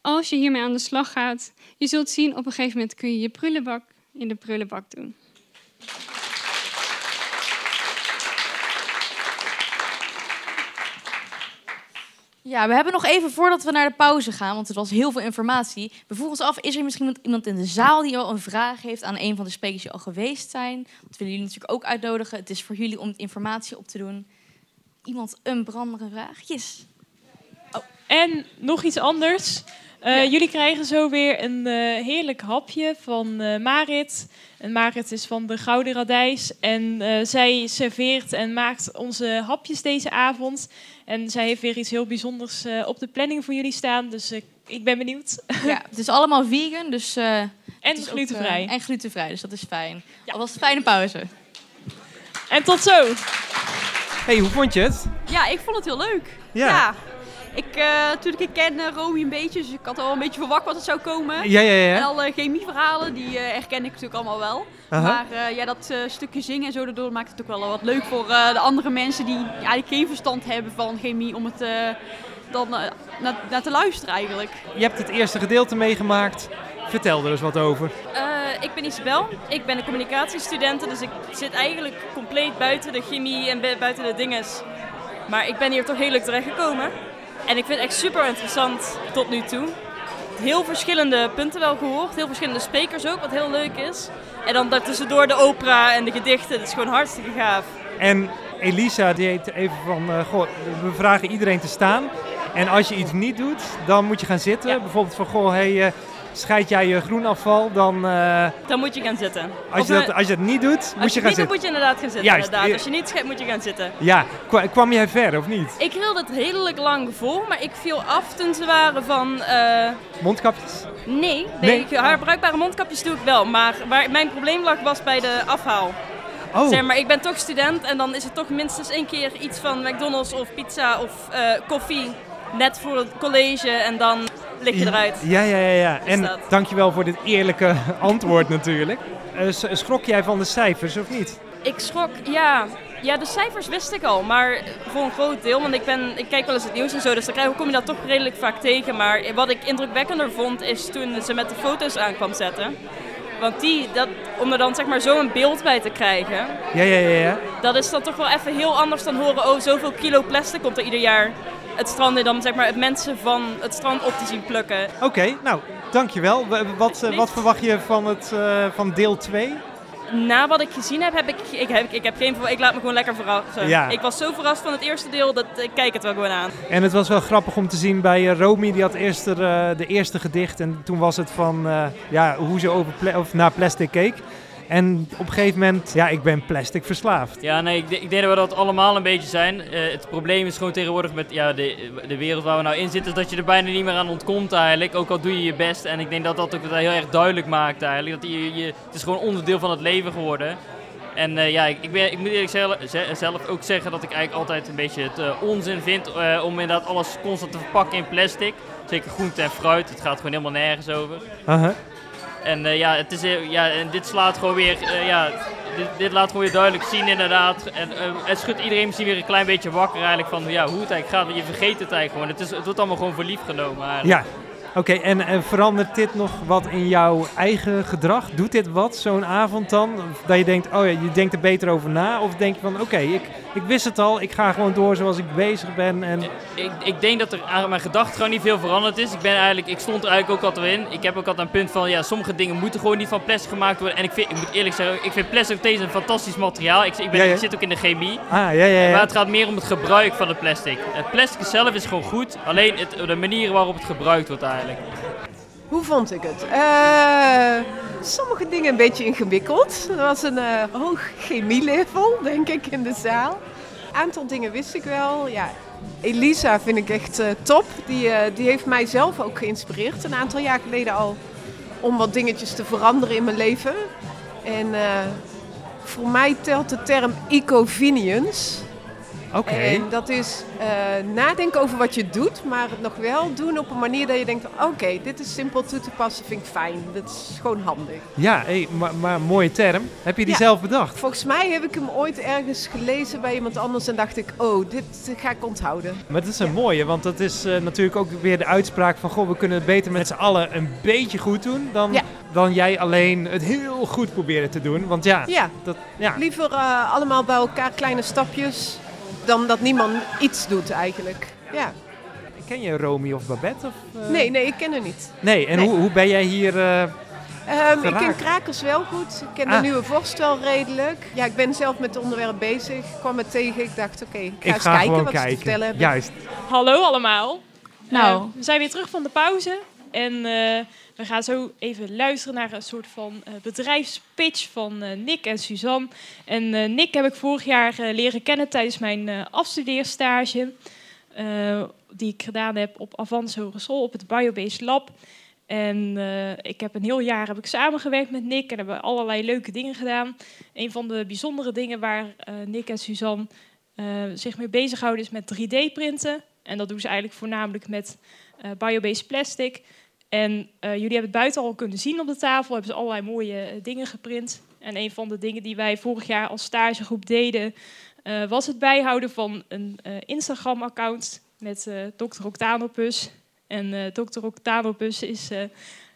Als je hiermee aan de slag gaat, je zult zien op een gegeven moment kun je je prullenbak in de prullenbak doen. Ja, we hebben nog even voordat we naar de pauze gaan, want het was heel veel informatie. We vroegen ons af, is er misschien iemand in de zaal die al een vraag heeft aan een van de sprekers die al geweest zijn? Dat willen jullie natuurlijk ook uitnodigen. Het is voor jullie om informatie op te doen. Iemand een brandende vraag? Yes. En nog iets anders. Eh, Jullie krijgen zo weer een eh, heerlijk hapje van eh, Marit. En Marit is van de Gouden Radijs. En zij serveert en maakt onze hapjes deze avond. En zij heeft weer iets heel bijzonders op de planning voor jullie staan. Dus ik ben benieuwd. Ja, het is allemaal vegan, dus... En ook, glutenvrij. en glutenvrij, dus dat is fijn. Al was fijne pauze. En tot zo. Hey, hoe vond je het? Ja, ik vond het heel leuk. Ja. Ik, natuurlijk, ik ken uh, Romy een beetje, dus ik had al een beetje verwacht wat het zou komen. Ja, ja, ja. En alle chemieverhalen, die eh herken ik natuurlijk allemaal wel. Aha. Maar eh, ja, dat stukje zingen en zo daardoor maakt het ook wel wat leuk voor de andere mensen die eigenlijk geen verstand hebben van chemie, om het dan naar, naar te luisteren eigenlijk. Je hebt het eerste gedeelte meegemaakt. Vertel er eens wat over. Ik ben Isabel, ik ben een communicatiestudent, dus ik zit eigenlijk compleet buiten de chemie en bu- buiten de dinges. Maar ik ben hier toch heel leuk terechtgekomen. En ik vind het echt super interessant tot nu toe. Heel verschillende punten wel gehoord, heel verschillende sprekers ook, wat heel leuk is. En dan daartussendoor de opera en de gedichten, dat is gewoon hartstikke gaaf. En Elisa die heet even van, eh, goh, we vragen iedereen te staan. En als je iets niet doet, dan moet je gaan zitten. Bijvoorbeeld van, goh, hey, eh, scheid jij je groenafval, dan... eh, Dan moet je gaan zitten. als, je dat, eh, als je het niet doet, moet als je je gaan het niet doet, zitten. moet je inderdaad gaan zitten. Juist. Inderdaad. Als je niet scheidt, moet je gaan zitten. Ja, kwa- kwam jij ver of niet? Ik hield het redelijk lang vol, maar ik viel af toen ze waren van... eh, Mondkapjes? Nee, nee, Nee? ik- herbruikbare mondkapjes doe ik wel. Maar waar mijn probleem lag was bij de afhaal. Oh. Zeg maar, ik ben toch student en dan is het toch minstens één keer iets van McDonald's of pizza of eh, koffie. Net voor het college en dan lig je eruit. Ja, ja, ja. ja. Dus En dat. dankjewel voor dit eerlijke antwoord natuurlijk. Eh, schrok jij van de cijfers of niet? Ik schrok, ja. Ja, de cijfers wist ik al, maar voor een groot deel. Want ik, ben, ik kijk wel eens het nieuws en zo, dus dan krijg- kom je dat toch redelijk vaak tegen. Maar wat ik indrukwekkender vond, is toen ze met de foto's aan kwam zetten. Want die, dat, om er dan zeg maar zo een beeld bij te krijgen, Ja, ja, ja, ja. dat is dan toch wel even heel anders dan horen, oh, zoveel kilo plastic komt er ieder jaar het strand in. Dan zeg maar het mensen van het strand op te zien plukken. Oké, nou, dankjewel. Wat, eh, wat verwacht je van, het, eh, van deel 2? Na wat ik gezien heb, heb ik, ik, heb, ik heb geen Ik laat me gewoon lekker verrassen. Ja. Ik was zo verrast van het eerste deel dat ik kijk het wel gewoon aan. En het was wel grappig om te zien bij eh, Romy, die had eerst er, eh, de eerste gedicht. En toen was het van eh, ja, hoe ze over pla- of naar plastic keek. En op een gegeven moment, ja, ik ben plastic verslaafd. Ja, nee, ik, ik denk dat we dat allemaal een beetje zijn. Eh, het probleem is gewoon tegenwoordig met ja, de, de wereld waar we nou in zitten, is dat je er bijna niet meer aan ontkomt eigenlijk. Ook al doe je je best. En ik denk dat dat ook heel erg duidelijk maakt eigenlijk. Dat je, je, het is gewoon onderdeel van het leven geworden. En eh, ja, ik, ik, ben, ik moet eerlijk zelf, ze- zelf ook zeggen dat ik eigenlijk altijd een beetje het eh, onzin vind om inderdaad alles constant te verpakken in plastic. Zeker groente en fruit, het gaat gewoon helemaal nergens over. Aha. En eh, ja, het is, ja, en dit slaat gewoon weer, eh, ja, dit, dit laat gewoon weer duidelijk zien inderdaad. En uh, het schudt iedereen misschien weer een klein beetje wakker eigenlijk van ja, hoe het eigenlijk gaat. Want je vergeet het eigenlijk gewoon. Het, is, het wordt allemaal gewoon voor lief genomen eigenlijk. Ja, Oké, en, en, verandert dit nog wat in jouw eigen gedrag? Doet dit wat, zo'n avond dan? Dat je denkt, oh ja, je denkt er beter over na? Of denk je van, oké, ik, ik wist het al, ik ga gewoon door zoals ik bezig ben? En... Ik, ik denk dat er aan mijn gedachten gewoon niet veel veranderd is. Ik, ben eigenlijk, ik stond er eigenlijk ook altijd in. Ik heb ook altijd een punt van, ja, sommige dingen moeten gewoon niet van plastic gemaakt worden. En ik, vind, ik moet eerlijk zeggen, ik vind plastic steeds een fantastisch materiaal. Ik, ik, ben, ik zit ook in de chemie. Ah, ja, ja, ja. Maar het gaat meer om het gebruik van het plastic. Het plastic zelf is gewoon goed, alleen het, de manier waarop het gebruikt wordt eigenlijk. Hoe vond ik het? Uh, sommige dingen een beetje ingewikkeld. Er was een uh, hoog chemielevel, denk ik, in de zaal. Een aantal dingen wist ik wel. Ja, Elisa vind ik echt uh, top. Die, die heeft mij zelf ook geïnspireerd, een aantal jaar geleden al, om wat dingetjes te veranderen in mijn leven. En voor mij telt de term ecovinience. Oké. En dat is uh, nadenken over wat je doet, maar het nog wel doen op een manier dat je denkt: oké, dit is simpel toe te passen, vind ik fijn. Dat is gewoon handig. Ja, hey, maar, maar mooie term. Heb je die zelf bedacht? Volgens mij heb ik hem ooit ergens gelezen bij iemand anders en dacht ik: oh, dit ga ik onthouden. Maar het is een mooie, want dat is uh, natuurlijk ook weer de uitspraak van: goh, we kunnen het beter met z'n allen een beetje goed doen dan, dan jij alleen het heel goed proberen te doen. Want ja, ja. Dat, ja. liever uh, allemaal bij elkaar kleine stapjes dan dat niemand iets doet eigenlijk. Ja. Ken je Romy of Babette? Of, uh... Nee, nee, ik ken haar niet. Nee, en nee. Hoe, hoe ben jij hier uh, um, Ik ken Krakers wel goed. Ik ken ah. de Nieuwe Vorst wel redelijk. Ja, ik ben zelf met het onderwerp bezig. Ik kwam het tegen. Ik dacht, oké, okay, ik ga ik eens ga kijken wat kijken. ze te vertellen hebben. Juist. Hallo allemaal. Nou. Uh, we zijn weer terug van de pauze. En we gaan zo even luisteren naar een soort van uh, bedrijfspitch van uh, Nick en Suzanne. En uh, Nick heb ik vorig jaar leren kennen tijdens mijn afstudeerstage. die ik gedaan heb op Avans Hogeschool op het Biobased Lab. En ik heb een heel jaar heb ik samengewerkt met Nick en hebben allerlei leuke dingen gedaan. Een van de bijzondere dingen waar Nick en Suzanne zich mee bezighouden is met 3D-printen. En dat doen ze eigenlijk voornamelijk met biobased plastic. En uh, jullie hebben het buiten al kunnen zien op de tafel. Hebben ze allerlei mooie uh, dingen geprint. En een van de dingen die wij vorig jaar als stagegroep deden... Uh, was het bijhouden van een Instagram-account met Dr. Octanopus. En Dr. Octanopus is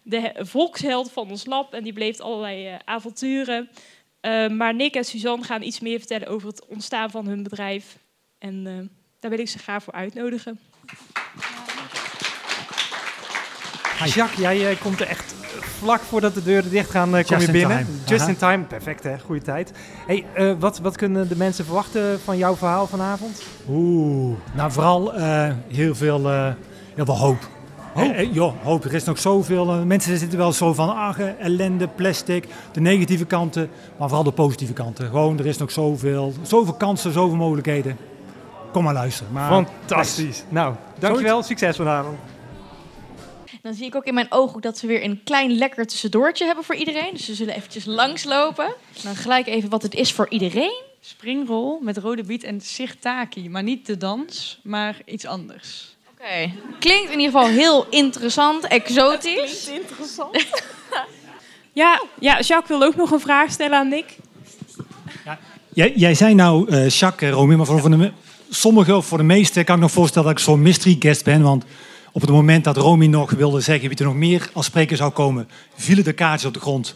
de volksheld van ons lab. En die bleef allerlei avonturen. maar Nick en Suzanne gaan iets meer vertellen over het ontstaan van hun bedrijf. En daar wil ik ze graag voor uitnodigen. Jacques, jij uh, komt er echt vlak voordat de deuren dicht gaan, uh, kom je binnen. Just Aha. in time, perfect hè, goede tijd. Hey, uh, wat, wat kunnen de mensen verwachten van jouw verhaal vanavond? Oeh, nou vooral heel, veel, heel veel hoop. Hoop? Eh, joh, hoop. Er is nog zoveel. Mensen zitten wel zo van ach, ellende, plastic, de negatieve kanten, maar vooral de positieve kanten. Gewoon, er is nog zoveel, zoveel kansen, zoveel mogelijkheden. Kom maar luisteren. Maar, Fantastisch. Nice. Nou, dankjewel. Succes vanavond. Dan zie ik ook in mijn ogen dat we weer een klein lekker tussendoortje hebben voor iedereen. Dus we zullen eventjes langslopen. Dan gelijk even wat het is voor iedereen. Springrol met rode biet en sirtaki. Maar niet de dans, maar iets anders. Oké. Okay. Klinkt in ieder geval heel interessant, exotisch. klinkt interessant. ja, ja, Jacques wil ook nog een vraag stellen aan Nick. Ja, jij, jij zei nou, uh, Jacques, Romy, maar voor, voor de, sommigen, voor de meesten kan ik nog voorstellen dat ik zo'n mystery guest ben. Want op het moment dat Romy nog wilde zeggen wie er nog meer als spreker zou komen, vielen de kaartjes op de grond.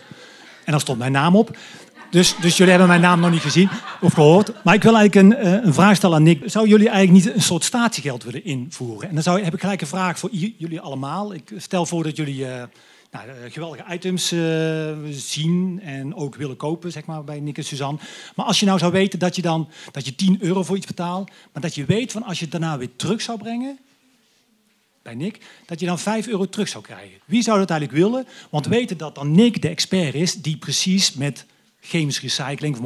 En dan stond mijn naam op. Dus, dus jullie hebben mijn naam nog niet gezien of gehoord. Maar ik wil eigenlijk een, een vraag stellen aan Nick. Zou jullie eigenlijk niet een soort statiegeld willen invoeren? En dan zou, heb ik gelijk een vraag voor jullie allemaal. Ik stel voor dat jullie uh, nou, geweldige items zien en ook willen kopen, zeg maar, bij Nick en Suzanne. Maar als je nou zou weten dat je dan dat je 10 euro voor iets betaalt, maar dat je weet van als je het daarna weer terug zou brengen, bij Nick, dat je dan 5 euro terug zou krijgen. Wie zou dat eigenlijk willen? Want weten dat dan Nick de expert is die precies met chemische recycling of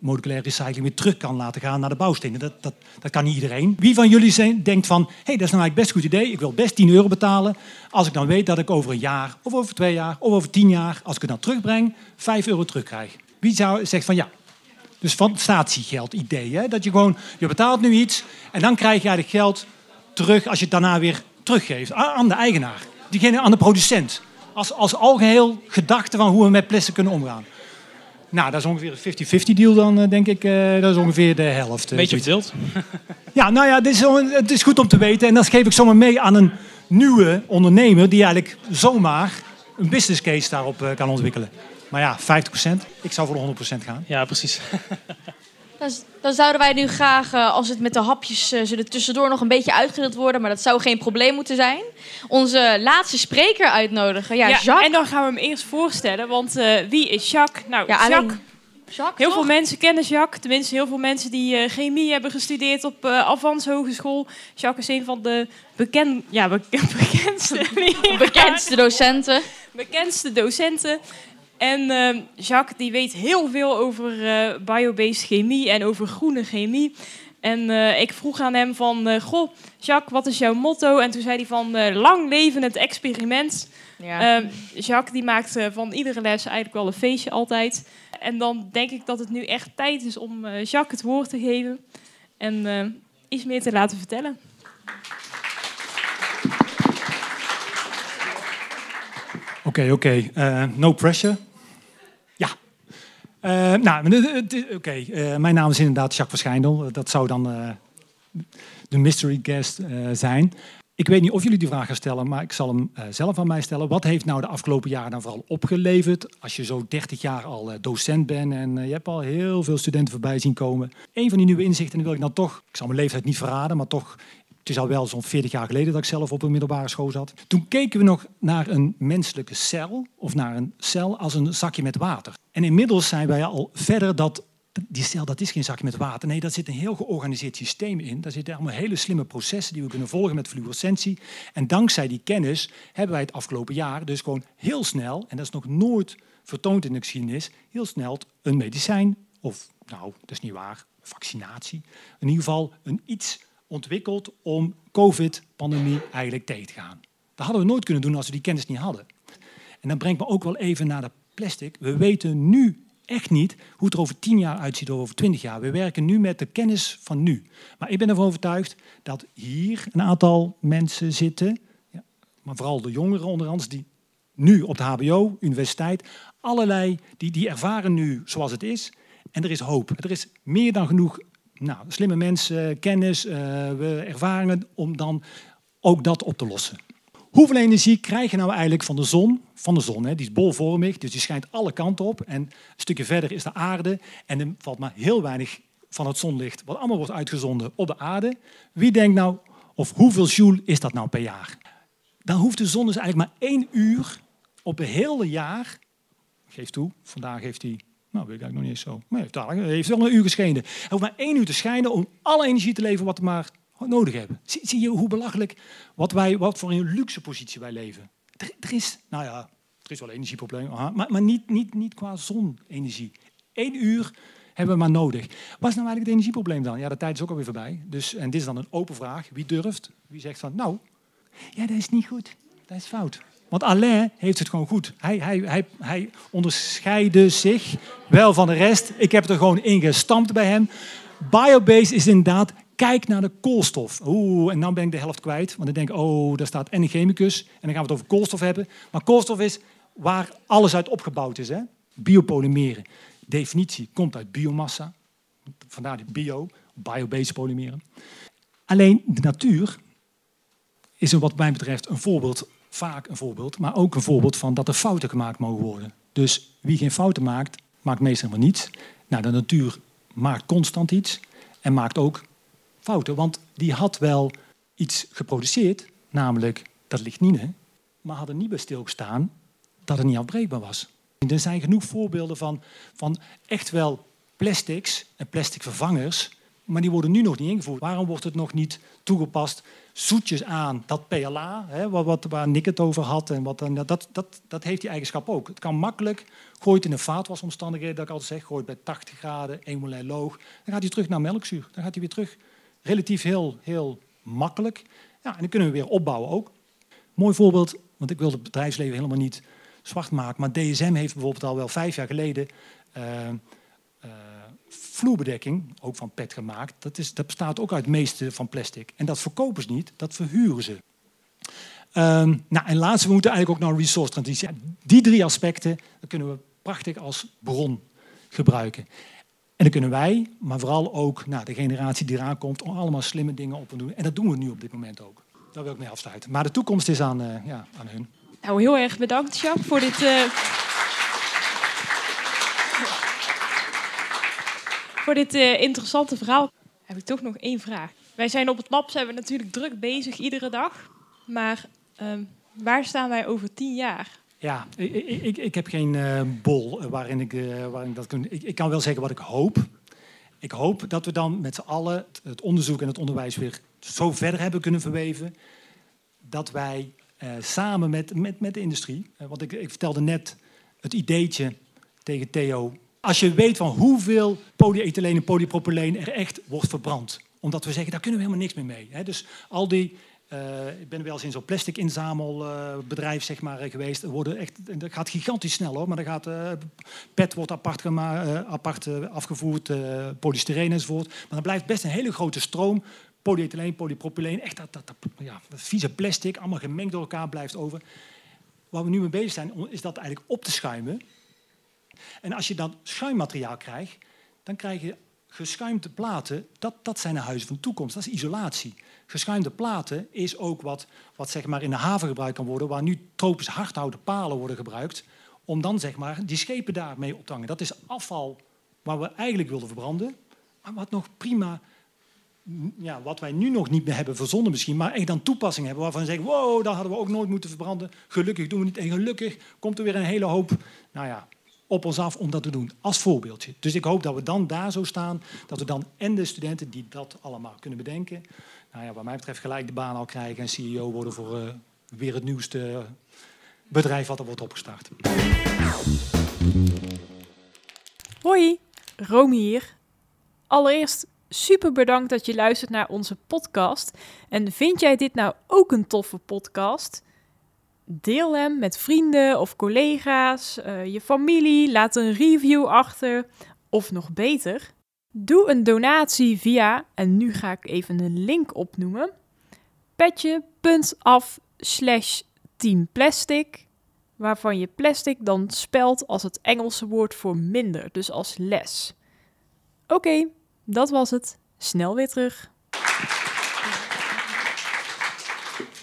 moleculaire recycling weer terug kan laten gaan naar de bouwstenen. Dat, dat, dat kan niet iedereen. Wie van jullie zijn, denkt van, hé, hey, dat is nou eigenlijk best een goed idee. Ik wil best 10 euro betalen. Als ik dan weet dat ik over een jaar, of over twee jaar, of over tien jaar, als ik het dan terugbreng, 5 euro terugkrijg. Wie zou zegt van ja, dus van statiegeld idee. Hè? Dat je gewoon, je betaalt nu iets en dan krijg je eigenlijk geld terug als je het daarna weer teruggeeft aan de eigenaar. Diegene aan de producent. Als, als algeheel gedachte van hoe we met plastic kunnen omgaan. Nou, dat is ongeveer een 50-50 deal dan, eh, denk ik. Eh, dat is ongeveer de helft. eh, Beetje verdeeld. Ja, nou ja, dit is, het is goed om te weten. En dat geef ik zomaar mee aan een nieuwe ondernemer... die eigenlijk zomaar een business case daarop kan ontwikkelen. Maar ja, 50%. Ik zou voor de 100% gaan. Ja, precies. Dan, dan zouden wij nu graag, eh, als het met de hapjes eh, zullen tussendoor nog een beetje uitgedeeld worden, maar dat zou geen probleem moeten zijn, onze laatste spreker uitnodigen. Ja, Ja, Jacques. en dan gaan we hem eerst voorstellen, want eh, wie is Jacques? Nou, Ja, alleen- Jacques. Jacques, heel toch? veel mensen kennen Jacques. Tenminste, heel veel mensen die chemie hebben gestudeerd op eh Avans Hogeschool. Jacques is een van de beken ja, be- bekendste, Bekendste docenten. bekendste docenten. En eh, Jacques die weet heel veel over eh biobased chemie en over groene chemie. En eh, ik vroeg aan hem van, eh, goh, Jacques, wat is jouw motto? En toen zei hij van, lang leven het experiment. Ja. Ehm, Jacques die maakt van iedere les eigenlijk wel een feestje altijd. En dan denk ik dat het nu echt tijd is om Jacques het woord te geven. En eh, iets meer te laten vertellen. Oké, oké. Eh, no pressure. Ja. Eh, nou, oké. eh, mijn naam is inderdaad Jacques Verschijndel. Dat zou dan de mystery guest zijn. Ik weet niet of jullie die vraag gaan stellen, maar ik zal hem zelf aan mij stellen. Wat heeft nou de afgelopen jaren dan vooral opgeleverd? Als je zo 30 jaar al docent bent en je hebt al heel veel studenten voorbij zien komen. Een van die nieuwe inzichten, wil ik dan toch, ik zal mijn leeftijd niet verraden, maar toch het is al wel zo'n 40 jaar geleden dat ik zelf op een middelbare school zat. Toen keken we nog naar een menselijke cel of naar een cel als een zakje met water. En inmiddels zijn wij al verder dat die cel dat is geen zakje met water. Nee, daar zit een heel georganiseerd systeem in. Daar zitten allemaal hele slimme processen die we kunnen volgen met fluorescentie. En dankzij die kennis hebben wij het afgelopen jaar dus gewoon heel snel, en dat is nog nooit vertoond in de geschiedenis, heel snel een medicijn of, nou, dat is niet waar, vaccinatie. In ieder geval een iets ontwikkeld om COVID-pandemie eigenlijk tegen te gaan. Dat hadden we nooit kunnen doen als we die kennis niet hadden. En dan brengt me ook wel even naar de plastic. We weten nu echt niet hoe het er over 10 jaar uitziet of over 20 jaar. We werken nu met de kennis van nu. Maar ik ben ervan overtuigd dat hier een aantal mensen zitten, maar vooral de jongeren onder ons, die nu op de HBO, universiteit, allerlei, die, die ervaren nu zoals het is. En er is hoop. Er is meer dan genoeg nou, slimme mensen, kennis, eh, ervaringen om dan ook dat op te lossen. Hoeveel energie krijg je nou eigenlijk van de zon? Van de zon, hè? die is bolvormig, dus die schijnt alle kanten op. En een stukje verder is de aarde. En er valt maar heel weinig van het zonlicht, wat allemaal wordt uitgezonden op de aarde. Wie denkt nou, of hoeveel joule is dat nou per jaar? Dan hoeft de zon dus eigenlijk maar één uur op een hele jaar. Geef toe, vandaag heeft hij, nou weet ik eigenlijk nog niet eens zo. Maar heeft, heeft wel een uur geschenen. Hij hoeft maar één uur te schijnen om alle energie te leveren wat we maar nodig hebben. Zie, zie je hoe belachelijk, wat, wij, wat voor een luxe positie wij leven. Er, er is, nou ja, er is wel een energieprobleem, maar, maar niet, niet, niet qua zonenergie. Eén uur hebben we maar nodig. Wat is nou eigenlijk het energieprobleem dan? Ja, de tijd is ook alweer voorbij. Dus, en dit is dan een open vraag. Wie durft? Wie zegt van, nou, ja, dat is niet goed. Dat is fout. Want Alain heeft het gewoon goed. Hij, hij, hij, hij onderscheidde zich wel van de rest. Ik heb het er gewoon in gestampt bij hem. Biobase is inderdaad, kijk naar de koolstof. Oeh, en dan ben ik de helft kwijt. Want dan denk ik, oh, daar staat en chemicus. En dan gaan we het over koolstof hebben. Maar koolstof is waar alles uit opgebouwd is. Hè? Biopolymeren. Definitie komt uit biomassa. Vandaar die bio, biobased polymeren. Alleen de natuur is wat mij betreft een voorbeeld, vaak een voorbeeld, maar ook een voorbeeld van dat er fouten gemaakt mogen worden. Dus wie geen fouten maakt, maakt meestal maar niets. Nou, de natuur maakt constant iets en maakt ook fouten, want die had wel iets geproduceerd, namelijk dat lignine, maar had er niet bij stilgestaan dat het niet afbreekbaar was. Er zijn genoeg voorbeelden van, van echt wel plastics en plastic vervangers, maar die worden nu nog niet ingevoerd. Waarom wordt het nog niet toegepast? Zoetjes aan dat PLA, hè, wat, wat, waar Nick het over had, en wat, dan- dat, dat, dat heeft die eigenschap ook. Het kan makkelijk, gooi het in een vaatwasomstandigheden, dat ik altijd zeg, gooi het bij 80 graden, 1 molein loog. Dan gaat hij terug naar melkzuur. Dan gaat hij weer terug. Relatief heel, heel makkelijk. Ja, en dan kunnen we weer opbouwen ook. Mooi voorbeeld, want ik wil het bedrijfsleven helemaal niet zwart maken, maar DSM heeft bijvoorbeeld al wel vijf jaar geleden eh, eh, vloerbedekking, ook van PET gemaakt. Dat, is, dat bestaat ook uit meeste van plastic. En dat verkopen ze niet, dat verhuren ze. Ehm, nou, en laatst, we moeten eigenlijk ook naar resource transitie. Die drie aspecten kunnen we prachtig als bron gebruiken. En dan kunnen wij, maar vooral ook nou, de generatie die eraan komt, allemaal slimme dingen op te doen. En dat doen we nu op dit moment ook. Daar wil ik mee afsluiten. Maar de toekomst is aan, uh, ja, aan hun. Nou, heel erg bedankt, Jacques, voor dit. Uh... voor dit uh, interessante verhaal. Heb ik toch nog één vraag. Wij zijn op het lab zijn we natuurlijk druk bezig iedere dag. Maar uh, waar staan wij over tien jaar? Ja, ik, ik, ik heb geen uh, bol waarin ik, uh, waarin dat kan. Ik, ik, kan wel zeggen wat ik hoop. Ik hoop dat we dan met z'n allen het onderzoek en het onderwijs weer zo verder hebben kunnen verweven. Dat wij samen met, met, met de industrie. want ik, ik vertelde net het ideetje tegen Theo. Als je weet van hoeveel polyethyleen en polypropyleen er echt wordt verbrand. Omdat we zeggen, daar kunnen we helemaal niks meer mee. Dus al die uh, ik ben wel eens in zo'n plastic inzamelbedrijf uh, zeg maar, geweest. Er worden echt, dat gaat gigantisch snel hoor. Maar dan gaat, PET wordt apart, apart afgevoerd, polystyreen enzovoort. Maar dan blijft best een hele grote stroom. Polyethyleen, polypropyleen, echt dat, dat, ja, dat vieze plastic, allemaal gemengd door elkaar blijft over. Waar we nu mee bezig zijn, is dat eigenlijk op te schuimen. En als je dan schuimmateriaal krijgt, dan krijg je geschuimde platen. Dat, dat zijn de huizen van de toekomst, dat is isolatie. Geschuimde platen is ook wat, wat zeg maar in de haven gebruikt kan worden, waar nu tropisch hardhouten palen worden gebruikt, om dan zeg maar die schepen daarmee op te hangen. Dat is afval waar we eigenlijk wilden verbranden, maar wat nog prima, ja, wat wij nu nog niet meer hebben verzonnen misschien, maar echt dan toepassing hebben waarvan we zeggen, wow, dat hadden we ook nooit moeten verbranden. Gelukkig doen we niet en gelukkig komt er weer een hele hoop, nou ja, op ons af om dat te doen, als voorbeeldje. Dus ik hoop dat we dan daar zo staan, dat we dan en de studenten die dat allemaal kunnen bedenken, nou ja, wat mij betreft gelijk de baan al krijgen en CEO worden voor uh, weer het nieuwste bedrijf wat er wordt opgestart. Hoi, Romy hier. Allereerst super bedankt dat je luistert naar onze podcast. En vind jij dit nou ook een toffe podcast? Deel hem met vrienden of collega's, uh, je familie. Laat een review achter. Of nog beter, Doe een donatie via, en nu ga ik even een link opnoemen, petje.af slash teamplastic, waarvan je plastic dan spelt als het Engelse woord voor minder, dus als les. Oké, dat was het. Snel weer terug.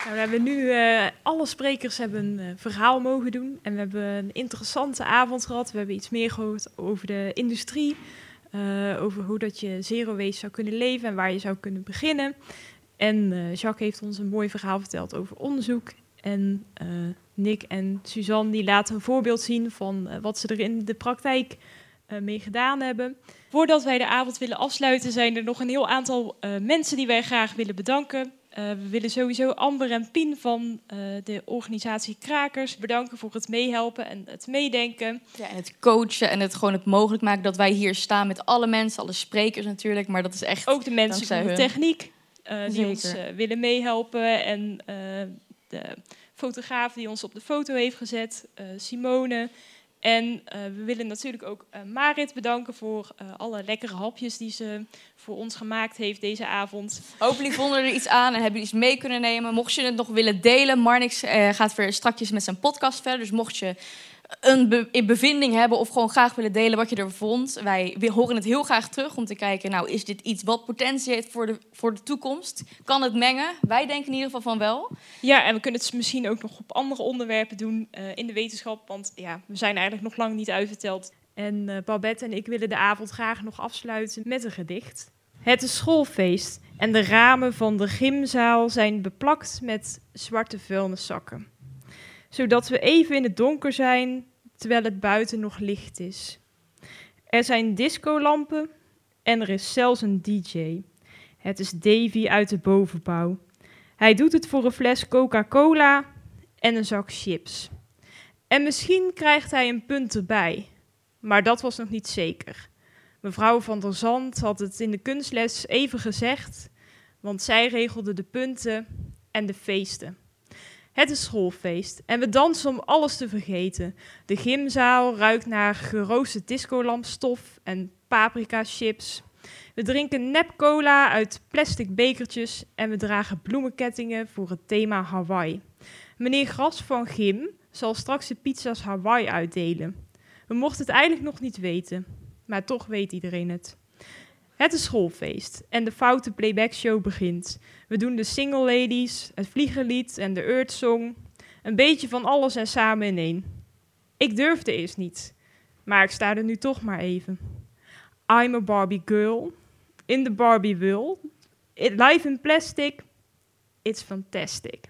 Nou, we hebben nu, uh, alle sprekers hebben een uh, verhaal mogen doen en we hebben een interessante avond gehad. We hebben iets meer gehoord over de industrie, uh, over hoe dat je zero waste zou kunnen leven en waar je zou kunnen beginnen. En Jacques heeft ons een mooi verhaal verteld over onderzoek. En Nick en Suzanne die laten een voorbeeld zien van wat ze er in de praktijk mee gedaan hebben. Voordat wij de avond willen afsluiten, zijn er nog een heel aantal mensen die wij graag willen bedanken. Uh, we willen sowieso Amber en Pien van uh, de organisatie Krakers bedanken voor het meehelpen en het meedenken. Ja, en het coachen en het gewoon het mogelijk maken dat wij hier staan met alle mensen, alle sprekers natuurlijk. Maar dat is echt. Ook de mensen van de techniek uh, die ons willen meehelpen. En de fotograaf die ons op de foto heeft gezet, Simone. En uh, we willen natuurlijk ook uh, Marit bedanken voor uh, alle lekkere hapjes die ze voor ons gemaakt heeft deze avond. Hopelijk vonden er iets aan en hebben iets mee kunnen nemen. Mocht je het nog willen delen, Marnix gaat weer strakjes met zijn podcast verder. Dus mocht je een be bevinding hebben of gewoon graag willen delen wat je er vond. Wij horen het heel graag terug om te kijken, nou is dit iets wat potentie heeft voor de, voor de toekomst? Kan het mengen? Wij denken in ieder geval van wel. Ja, en we kunnen het misschien ook nog op andere onderwerpen doen uh, in de wetenschap. Want ja, we zijn eigenlijk nog lang niet uitverteld. En uh, Babette en ik willen de avond graag nog afsluiten met een gedicht. Het is schoolfeest en de ramen van de gymzaal zijn beplakt met zwarte vuilniszakken zodat we even in het donker zijn terwijl het buiten nog licht is. Er zijn discolampen en er is zelfs een DJ. Het is Davy uit de bovenbouw. Hij doet het voor een fles Coca-Cola en een zak chips. En misschien krijgt hij een punt erbij, maar dat was nog niet zeker. Mevrouw van der Zand had het in de kunstles even gezegd, want zij regelde de punten en de feesten. Het is schoolfeest en we dansen om alles te vergeten. De gymzaal ruikt naar geroosterde discolampstof en paprika chips. We drinken nep cola uit plastic bekertjes en we dragen bloemenkettingen voor het thema Hawaii. Meneer Gras van Gym zal straks de pizza's Hawaii uitdelen. We mochten het eigenlijk nog niet weten, maar toch weet iedereen het. Het is schoolfeest en de foute playback show begint. We doen de single ladies, het vliegerlied en de Earth Song. Een beetje van alles en samen in één. Ik durfde eerst niet, maar ik sta er nu toch maar even. I'm a Barbie girl, in the Barbie world. It, life in plastic, it's fantastic.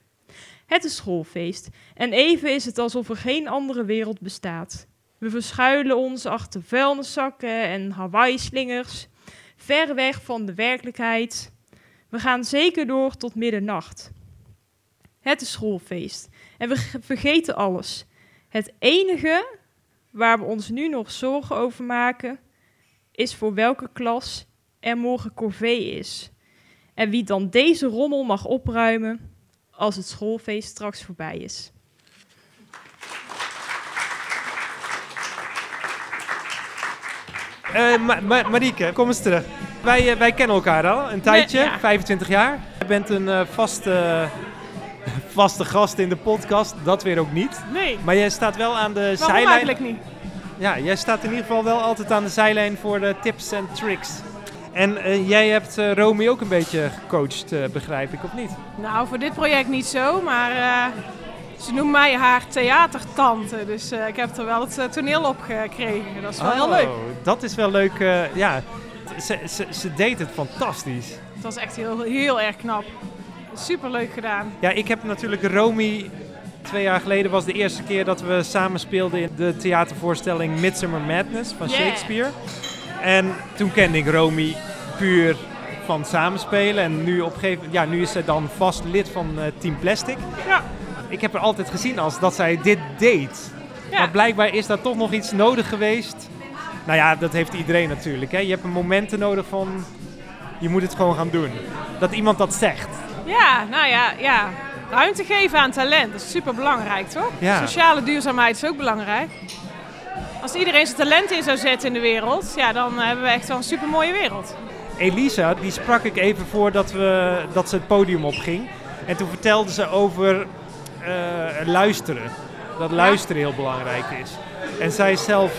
Het is schoolfeest en even is het alsof er geen andere wereld bestaat. We verschuilen ons achter vuilniszakken en Hawaii-slingers, ver weg van de werkelijkheid. We gaan zeker door tot middernacht. Het is schoolfeest en we vergeten alles. Het enige waar we ons nu nog zorgen over maken, is voor welke klas er morgen corvée is. En wie dan deze rommel mag opruimen als het schoolfeest straks voorbij is. Ma- Ma- Marieke, kom eens terug. Wij, eh, wij kennen elkaar al een tijdje, Nee, ja. 25 jaar. Je bent een eh, vaste, vaste gast in de podcast, dat weer ook niet. Nee. Maar jij staat wel aan de Waarom zijlijn. eigenlijk niet? Ja, jij staat in ieder geval wel altijd aan de zijlijn voor de tips en tricks. En eh, jij hebt eh, Romy ook een beetje gecoacht, eh, begrijp ik, of niet? Nou, voor dit project niet zo, maar eh, ze noemt mij haar theatertante. Dus eh, ik heb er wel het eh, toneel op gekregen. Dat is wel heel leuk. Oh, Dat is wel leuk. eh, ja, ze, ze, ze deed het fantastisch. Het was echt heel, heel erg knap. Super leuk gedaan. Ja, ik heb natuurlijk Romy. Twee jaar geleden was de eerste keer dat we samen speelden in de theatervoorstelling Midsummer Madness van Yeah. Shakespeare. En toen kende ik Romy puur van samenspelen. En nu, op gegeven, ja, nu is zij dan vast lid van Team Plastic. Ja. Ik heb er altijd gezien als dat zij dit deed. Ja. Maar blijkbaar is daar toch nog iets nodig geweest. Nou ja, dat heeft iedereen natuurlijk. Hè. Je hebt een momenten nodig van... Je moet het gewoon gaan doen. Dat iemand dat zegt. Ja, nou ja, ja. Ruimte geven aan talent, dat is super belangrijk, toch? Ja. Sociale duurzaamheid is ook belangrijk. Als iedereen zijn talent in zou zetten in de wereld, ja, dan hebben we echt wel een super mooie wereld. Elisa, die sprak ik even voordat we, dat ze het podium opging. En toen vertelde ze over luisteren. Dat luisteren heel belangrijk is. En zij is zelf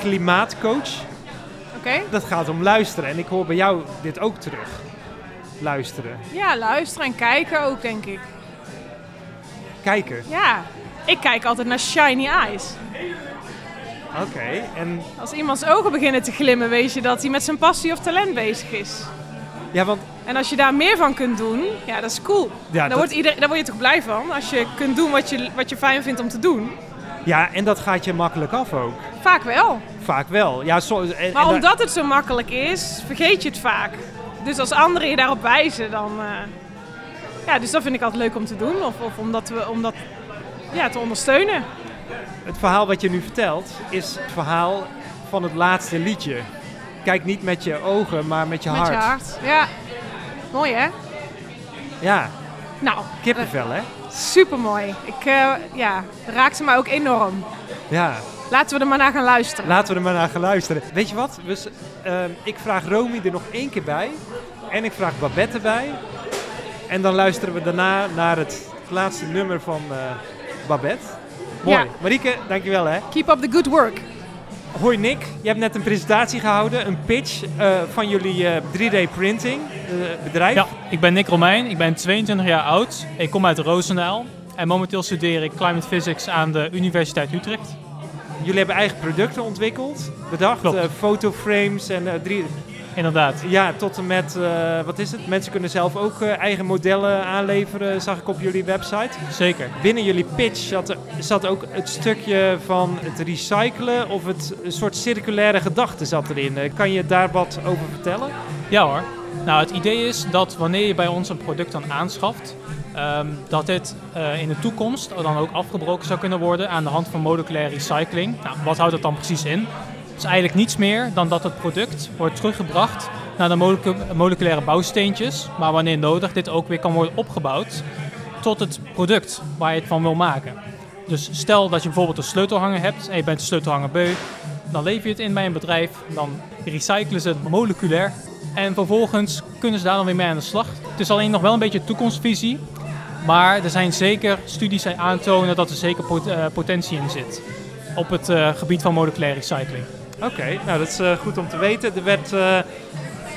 klimaatcoach. Oké. Dat gaat om luisteren. En ik hoor bij jou dit ook terug. Luisteren. Ja, luisteren en kijken ook, denk ik. Kijken. Ja, ik kijk altijd naar shiny eyes. Oké. En Als iemands ogen beginnen te glimmen, weet je dat hij met zijn passie of talent bezig is. ja, want En als je daar meer van kunt doen, ja, dat is cool. Ja, daar, dat- wordt iedereen, daar word je toch blij van? Als je kunt doen wat je, wat je fijn vindt om te doen. ja, en dat gaat je makkelijk af ook. Vaak wel. Vaak wel. Ja, so, en, en Maar daar- omdat het zo makkelijk is, vergeet je het vaak. Dus als anderen je daarop wijzen, dan... eh, ja, dus dat vind ik altijd leuk om te doen. Of, of om dat, we, om dat ja, te ondersteunen. Het verhaal wat je nu vertelt is het verhaal van het laatste liedje. Kijk niet met je ogen, maar met je Met hart. je hart. Ja. Mooi, hè? Ja, Nou, kippenvel hè? super mooi. Ik eh, ja, raakte me ook enorm. Ja, Laten we er maar naar gaan luisteren. laten we er maar naar gaan luisteren. Weet je wat? Dus, ik vraag Romy er nog één keer bij. En ik vraag Babette erbij. En dan luisteren we daarna naar het laatste nummer van eh, Babette. Mooi. Ja. Marieke, dankjewel hè. Keep up the good work. Hoi Nick, je hebt net een presentatie gehouden, een pitch eh, van jullie eh, 3D printing eh, bedrijf. Ja, ik ben Nick Romein, ik ben 22 jaar oud. Ik kom uit Roosendaal en momenteel studeer ik Climate Physics aan de Universiteit Utrecht. Jullie hebben eigen producten ontwikkeld, bedacht, eh, fotoframes en eh, drie... Inderdaad. Ja, tot en met, eh, wat is het? Mensen kunnen zelf ook eh, eigen modellen aanleveren, zag ik op jullie website. Zeker. Binnen jullie pitch zat, er- zat ook het stukje van het recyclen of het een soort circulaire gedachte zat erin. Eh, Kan je daar wat over vertellen? Ja hoor. Nou, het idee is dat wanneer je bij ons een product dan aanschaft, ehm, dat dit in de toekomst dan ook afgebroken zou kunnen worden aan de hand van moleculaire recycling. Nou, wat houdt dat dan precies in? Is eigenlijk niets meer dan dat het product wordt teruggebracht naar de molecu- moleculaire bouwsteentjes, maar wanneer nodig dit ook weer kan worden opgebouwd tot het product waar je het van wil maken. Dus stel dat je bijvoorbeeld een sleutelhanger hebt en je bent de sleutelhanger beu, dan lever je het in bij een bedrijf, dan recyclen ze het moleculair en vervolgens kunnen ze daar dan weer mee aan de slag. Het is alleen nog wel een beetje toekomstvisie, maar er zijn zeker studies die aantonen dat er zeker eh, potentie in zit op het eh, gebied van moleculaire recycling. Oké, nou dat is eh, goed om te weten. Er werd eh,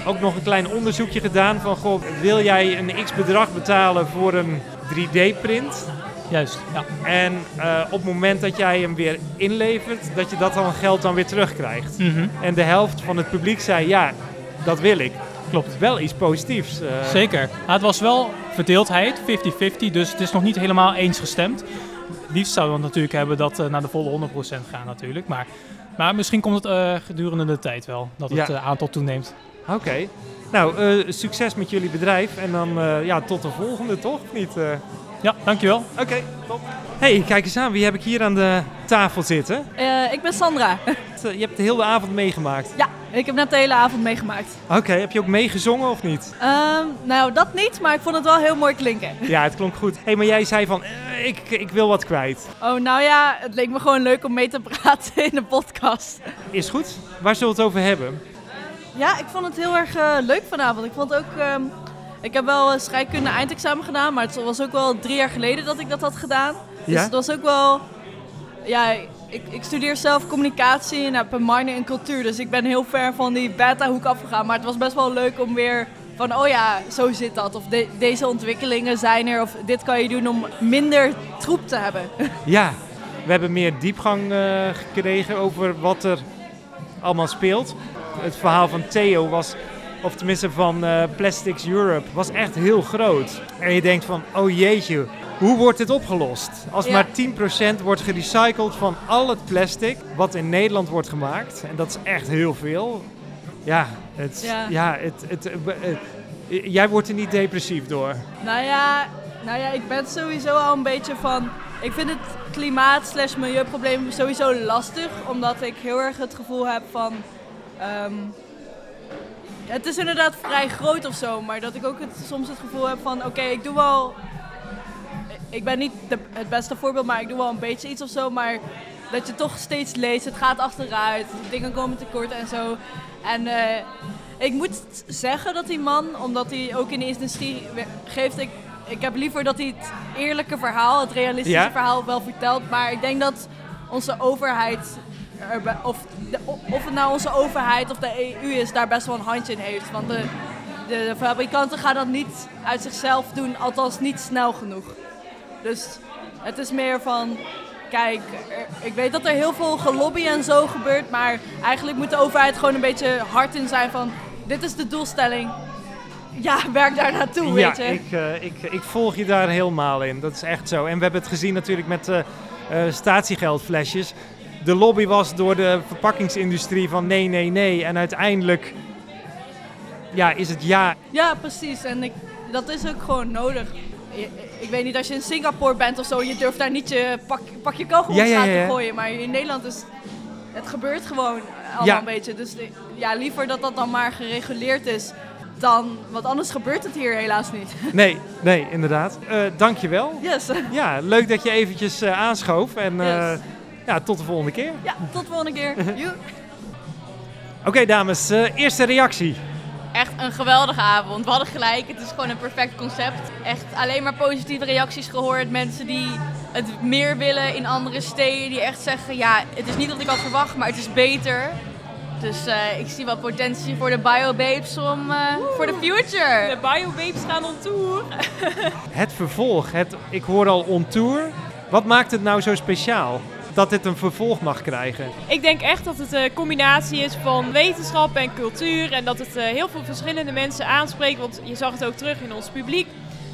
ook nog een klein onderzoekje gedaan van, goh, wil jij een x bedrag betalen voor een 3D-print? Juist, ja. En eh, op het moment dat jij hem weer inlevert, dat je dat dan geld dan weer terugkrijgt. Mhm. En de helft van het publiek zei, ja, dat wil ik. Klopt. Wel iets positiefs. Zeker. Maar het was wel verdeeldheid, 50-50, dus het is nog niet helemaal eens gestemd. Het liefst zouden we natuurlijk hebben dat naar de volle 100% gaan natuurlijk. Maar, maar misschien komt het uh, gedurende de tijd wel, dat het Ja. uh, aantal toeneemt. Oké. Nou, eh, succes met jullie bedrijf en dan eh, ja, tot de volgende, toch? Of niet? Eh? Ja, dankjewel. Oké, top. hey, kijk eens aan. Wie heb ik hier aan de tafel zitten? Eh, ik ben Sandra. Je hebt de hele avond meegemaakt. Ja, ik heb net de hele avond meegemaakt. Oké, heb je ook meegezongen of niet? Ehm, nou, dat niet, maar ik vond het wel heel mooi klinken. Ja, het klonk goed. hey, maar jij zei van, eh, ik, ik wil wat kwijt. Oh, nou ja, het leek me gewoon leuk om mee te praten in de podcast. Is goed. Waar zullen we het over hebben? Ja, ik vond het heel erg eh, leuk vanavond. Ik vond ook... ik heb wel eh, scheikunde eindexamen gedaan, maar het was ook wel drie jaar geleden dat ik dat had gedaan. Dus Ja? het was ook wel... Ja, ik, ik studeer zelf communicatie en heb een minor in cultuur. Dus ik ben heel ver van die beta-hoek afgegaan. Maar het was best wel leuk om weer van, oh ja, zo zit dat. Of de- deze ontwikkelingen zijn er. Of dit kan je doen om minder troep te hebben. Ja, we hebben meer diepgang eh, gekregen over wat er allemaal speelt. Het verhaal van Theo was, of tenminste van eh, Plastics Europe, was echt heel groot. En je denkt van, oh jeetje, hoe wordt dit opgelost? Als Ja. maar 10% wordt gerecycled van al het plastic wat in Nederland wordt gemaakt, en dat is echt heel veel. Ja, het, ja. Ja. het, het, eh, eh, jij wordt er niet depressief door. Nou ja, nou ja, ik ben sowieso al een beetje van... Ik vind het klimaat slash milieuprobleem sowieso lastig. Omdat ik heel erg het gevoel heb van... ehm, het is inderdaad vrij groot of zo. Maar dat ik ook het, soms het gevoel heb van... Oké, ik doe wel... Ik ben niet de, het beste voorbeeld, maar ik doe wel een beetje iets of zo. Maar dat je toch steeds leest, het gaat achteruit. Dingen komen tekort en zo. En... eh, ik moet zeggen dat die man, omdat hij ook in de industrie geeft, ik, ik heb liever dat hij het eerlijke verhaal, het realistische Ja. verhaal wel vertelt. Maar ik denk dat onze overheid, er of, de, of het nou onze overheid of de EU is, daar best wel een handje in heeft. Want de, de fabrikanten gaan dat niet uit zichzelf doen, althans niet snel genoeg. Dus het is meer van, kijk, ik weet dat er heel veel gelobby en zo gebeurt, maar eigenlijk moet de overheid gewoon een beetje hard in zijn van, dit is de doelstelling. Ja, werk daar naartoe, ja, weet je. Ik, eh, ik, ik volg je daar helemaal in. Dat is echt zo. En we hebben het gezien natuurlijk met eh, statiegeldflesjes. De lobby was door de verpakkingsindustrie van nee, nee, nee. En uiteindelijk ja, is het ja. Ja, precies. En ik, dat is ook gewoon nodig. Je- Ik weet niet, als je in Singapore bent of zo, je durft daar niet je pak, pak je kogel Ja, op ja, straat ja, ja. te gooien. Maar in Nederland is het gebeurt gewoon allemaal Ja. een beetje. Dus ja, liever dat dat dan maar gereguleerd is dan, want anders gebeurt het hier helaas niet. Nee, nee, inderdaad. Eh dankjewel. Yes. Ja, leuk dat je eventjes eh, aanschoof. En eh, Yes. Ja, tot de volgende keer. Ja, tot de volgende keer. Oké, dames. eh, eerste reactie. Echt een geweldige avond. We hadden gelijk, het is gewoon een perfect concept. Echt alleen maar positieve reacties gehoord. Mensen die het meer willen in andere steden. Die echt zeggen, ja, het is niet wat ik had verwacht, maar het is beter. Dus eh, ik zie wel potentie voor de biobabes om eh, voor de future. De biobabes gaan on tour. Het vervolg. Het, ik hoor al on tour. Wat maakt het nou zo speciaal dat dit een vervolg mag krijgen? Ik denk echt dat het een combinatie is van wetenschap en cultuur. En dat het eh, heel veel verschillende mensen aanspreekt. Want je zag het ook terug in ons publiek.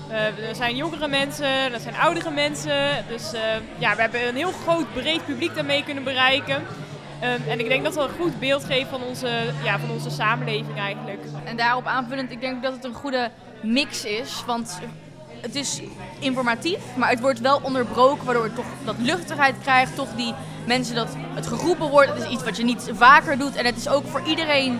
Eh, er zijn jongere mensen, er zijn oudere mensen. Dus eh, ja, we hebben een heel groot, breed publiek daarmee kunnen bereiken. Ehm, en ik denk dat dat een goed beeld geeft van onze, ja, van onze samenleving eigenlijk. En daarop aanvullend, ik denk dat het een goede mix is. Want het is informatief, maar het wordt wel onderbroken, waardoor het toch dat luchtigheid krijgt. Toch die mensen dat het geroepen wordt. Het is iets wat je niet vaker doet. En het is ook voor iedereen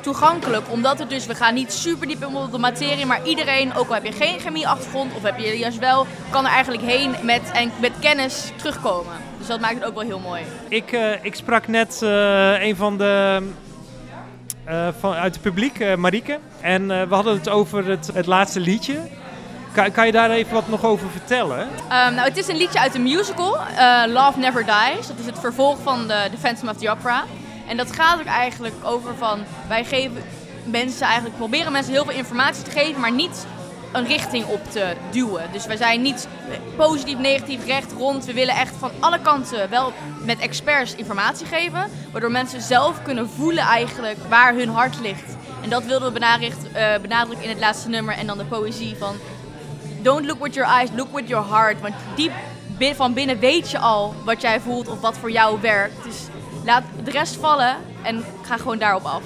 toegankelijk. Omdat het dus, we gaan niet super diep in de materie, maar iedereen, ook al heb je geen chemieachtergrond of heb je juist wel, kan er eigenlijk heen met, en met kennis terugkomen. Dus dat maakt het ook wel heel mooi. Ik, eh, ik sprak net eh, een van de. eh, van, uit het publiek, eh, Marieke. En we hadden het over het, het laatste liedje. Kan, kan je daar even wat nog over vertellen? Ehm, nou, het is een liedje uit de musical, eh, Love Never Dies. Dat is het vervolg van de, The Phantom of the Opera. En dat gaat ook eigenlijk over van, wij geven mensen eigenlijk, proberen mensen heel veel informatie te geven, maar niet een richting op te duwen. Dus wij zijn niet positief, negatief, recht, rond. We willen echt van alle kanten wel met experts informatie geven. Waardoor mensen zelf kunnen voelen eigenlijk waar hun hart ligt. En dat wilden we eh, benadrukken in het laatste nummer. En dan de poëzie van... Don't look with your eyes, look with your heart. Want diep van binnen weet je al wat jij voelt of wat voor jou werkt. Dus laat de rest vallen en ga gewoon daarop af.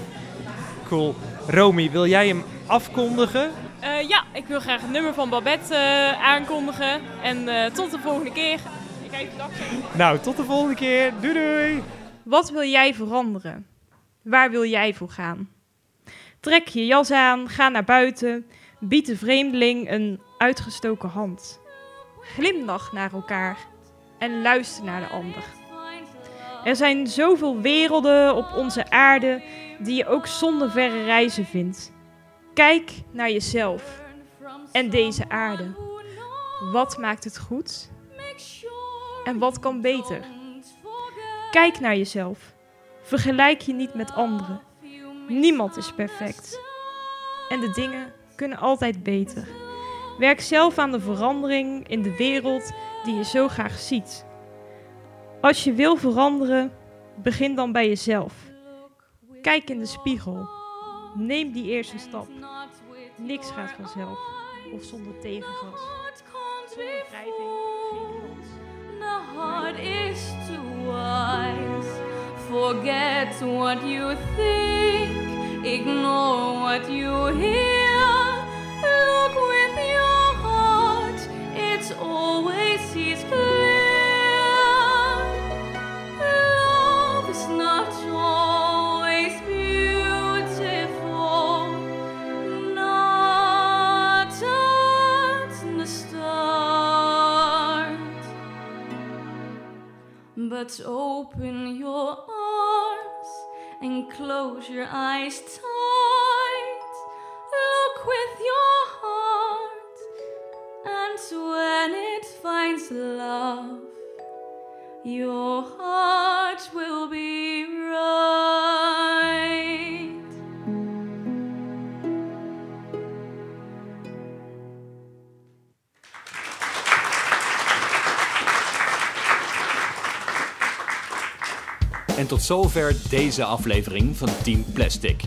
Cool. Romy, wil jij hem afkondigen? Eh, ja, ik wil graag het nummer van Babette eh, aankondigen. En eh, tot de volgende keer. Ik ga even. Nou, tot de volgende keer. Doei doei. Wat wil jij veranderen? Waar wil jij voor gaan? Trek je jas aan, ga naar buiten, bied de vreemdeling een uitgestoken hand. Glimlach naar elkaar en luister naar de ander. Er zijn zoveel werelden op onze aarde die je ook zonder verre reizen vindt. Kijk naar jezelf en deze aarde. Wat maakt het goed? En wat kan beter? Kijk naar jezelf. Vergelijk je niet met anderen. Niemand is perfect. En de dingen kunnen altijd beter. Werk zelf aan de verandering in de wereld die je zo graag ziet. Als je wil veranderen, begin dan bij jezelf. Kijk in de spiegel. Neem die eerste stap. Niks gaat vanzelf of zonder tegengas. The heart is too wise. Forget what you think, ignore what you hear. But open your arms and close your eyes tight. Look with your heart, and when it finds love, your heart will be right. En tot zover deze aflevering van Team Plastic.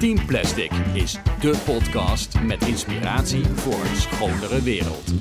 Team Plastic is dé podcast met inspiratie voor een schonere wereld.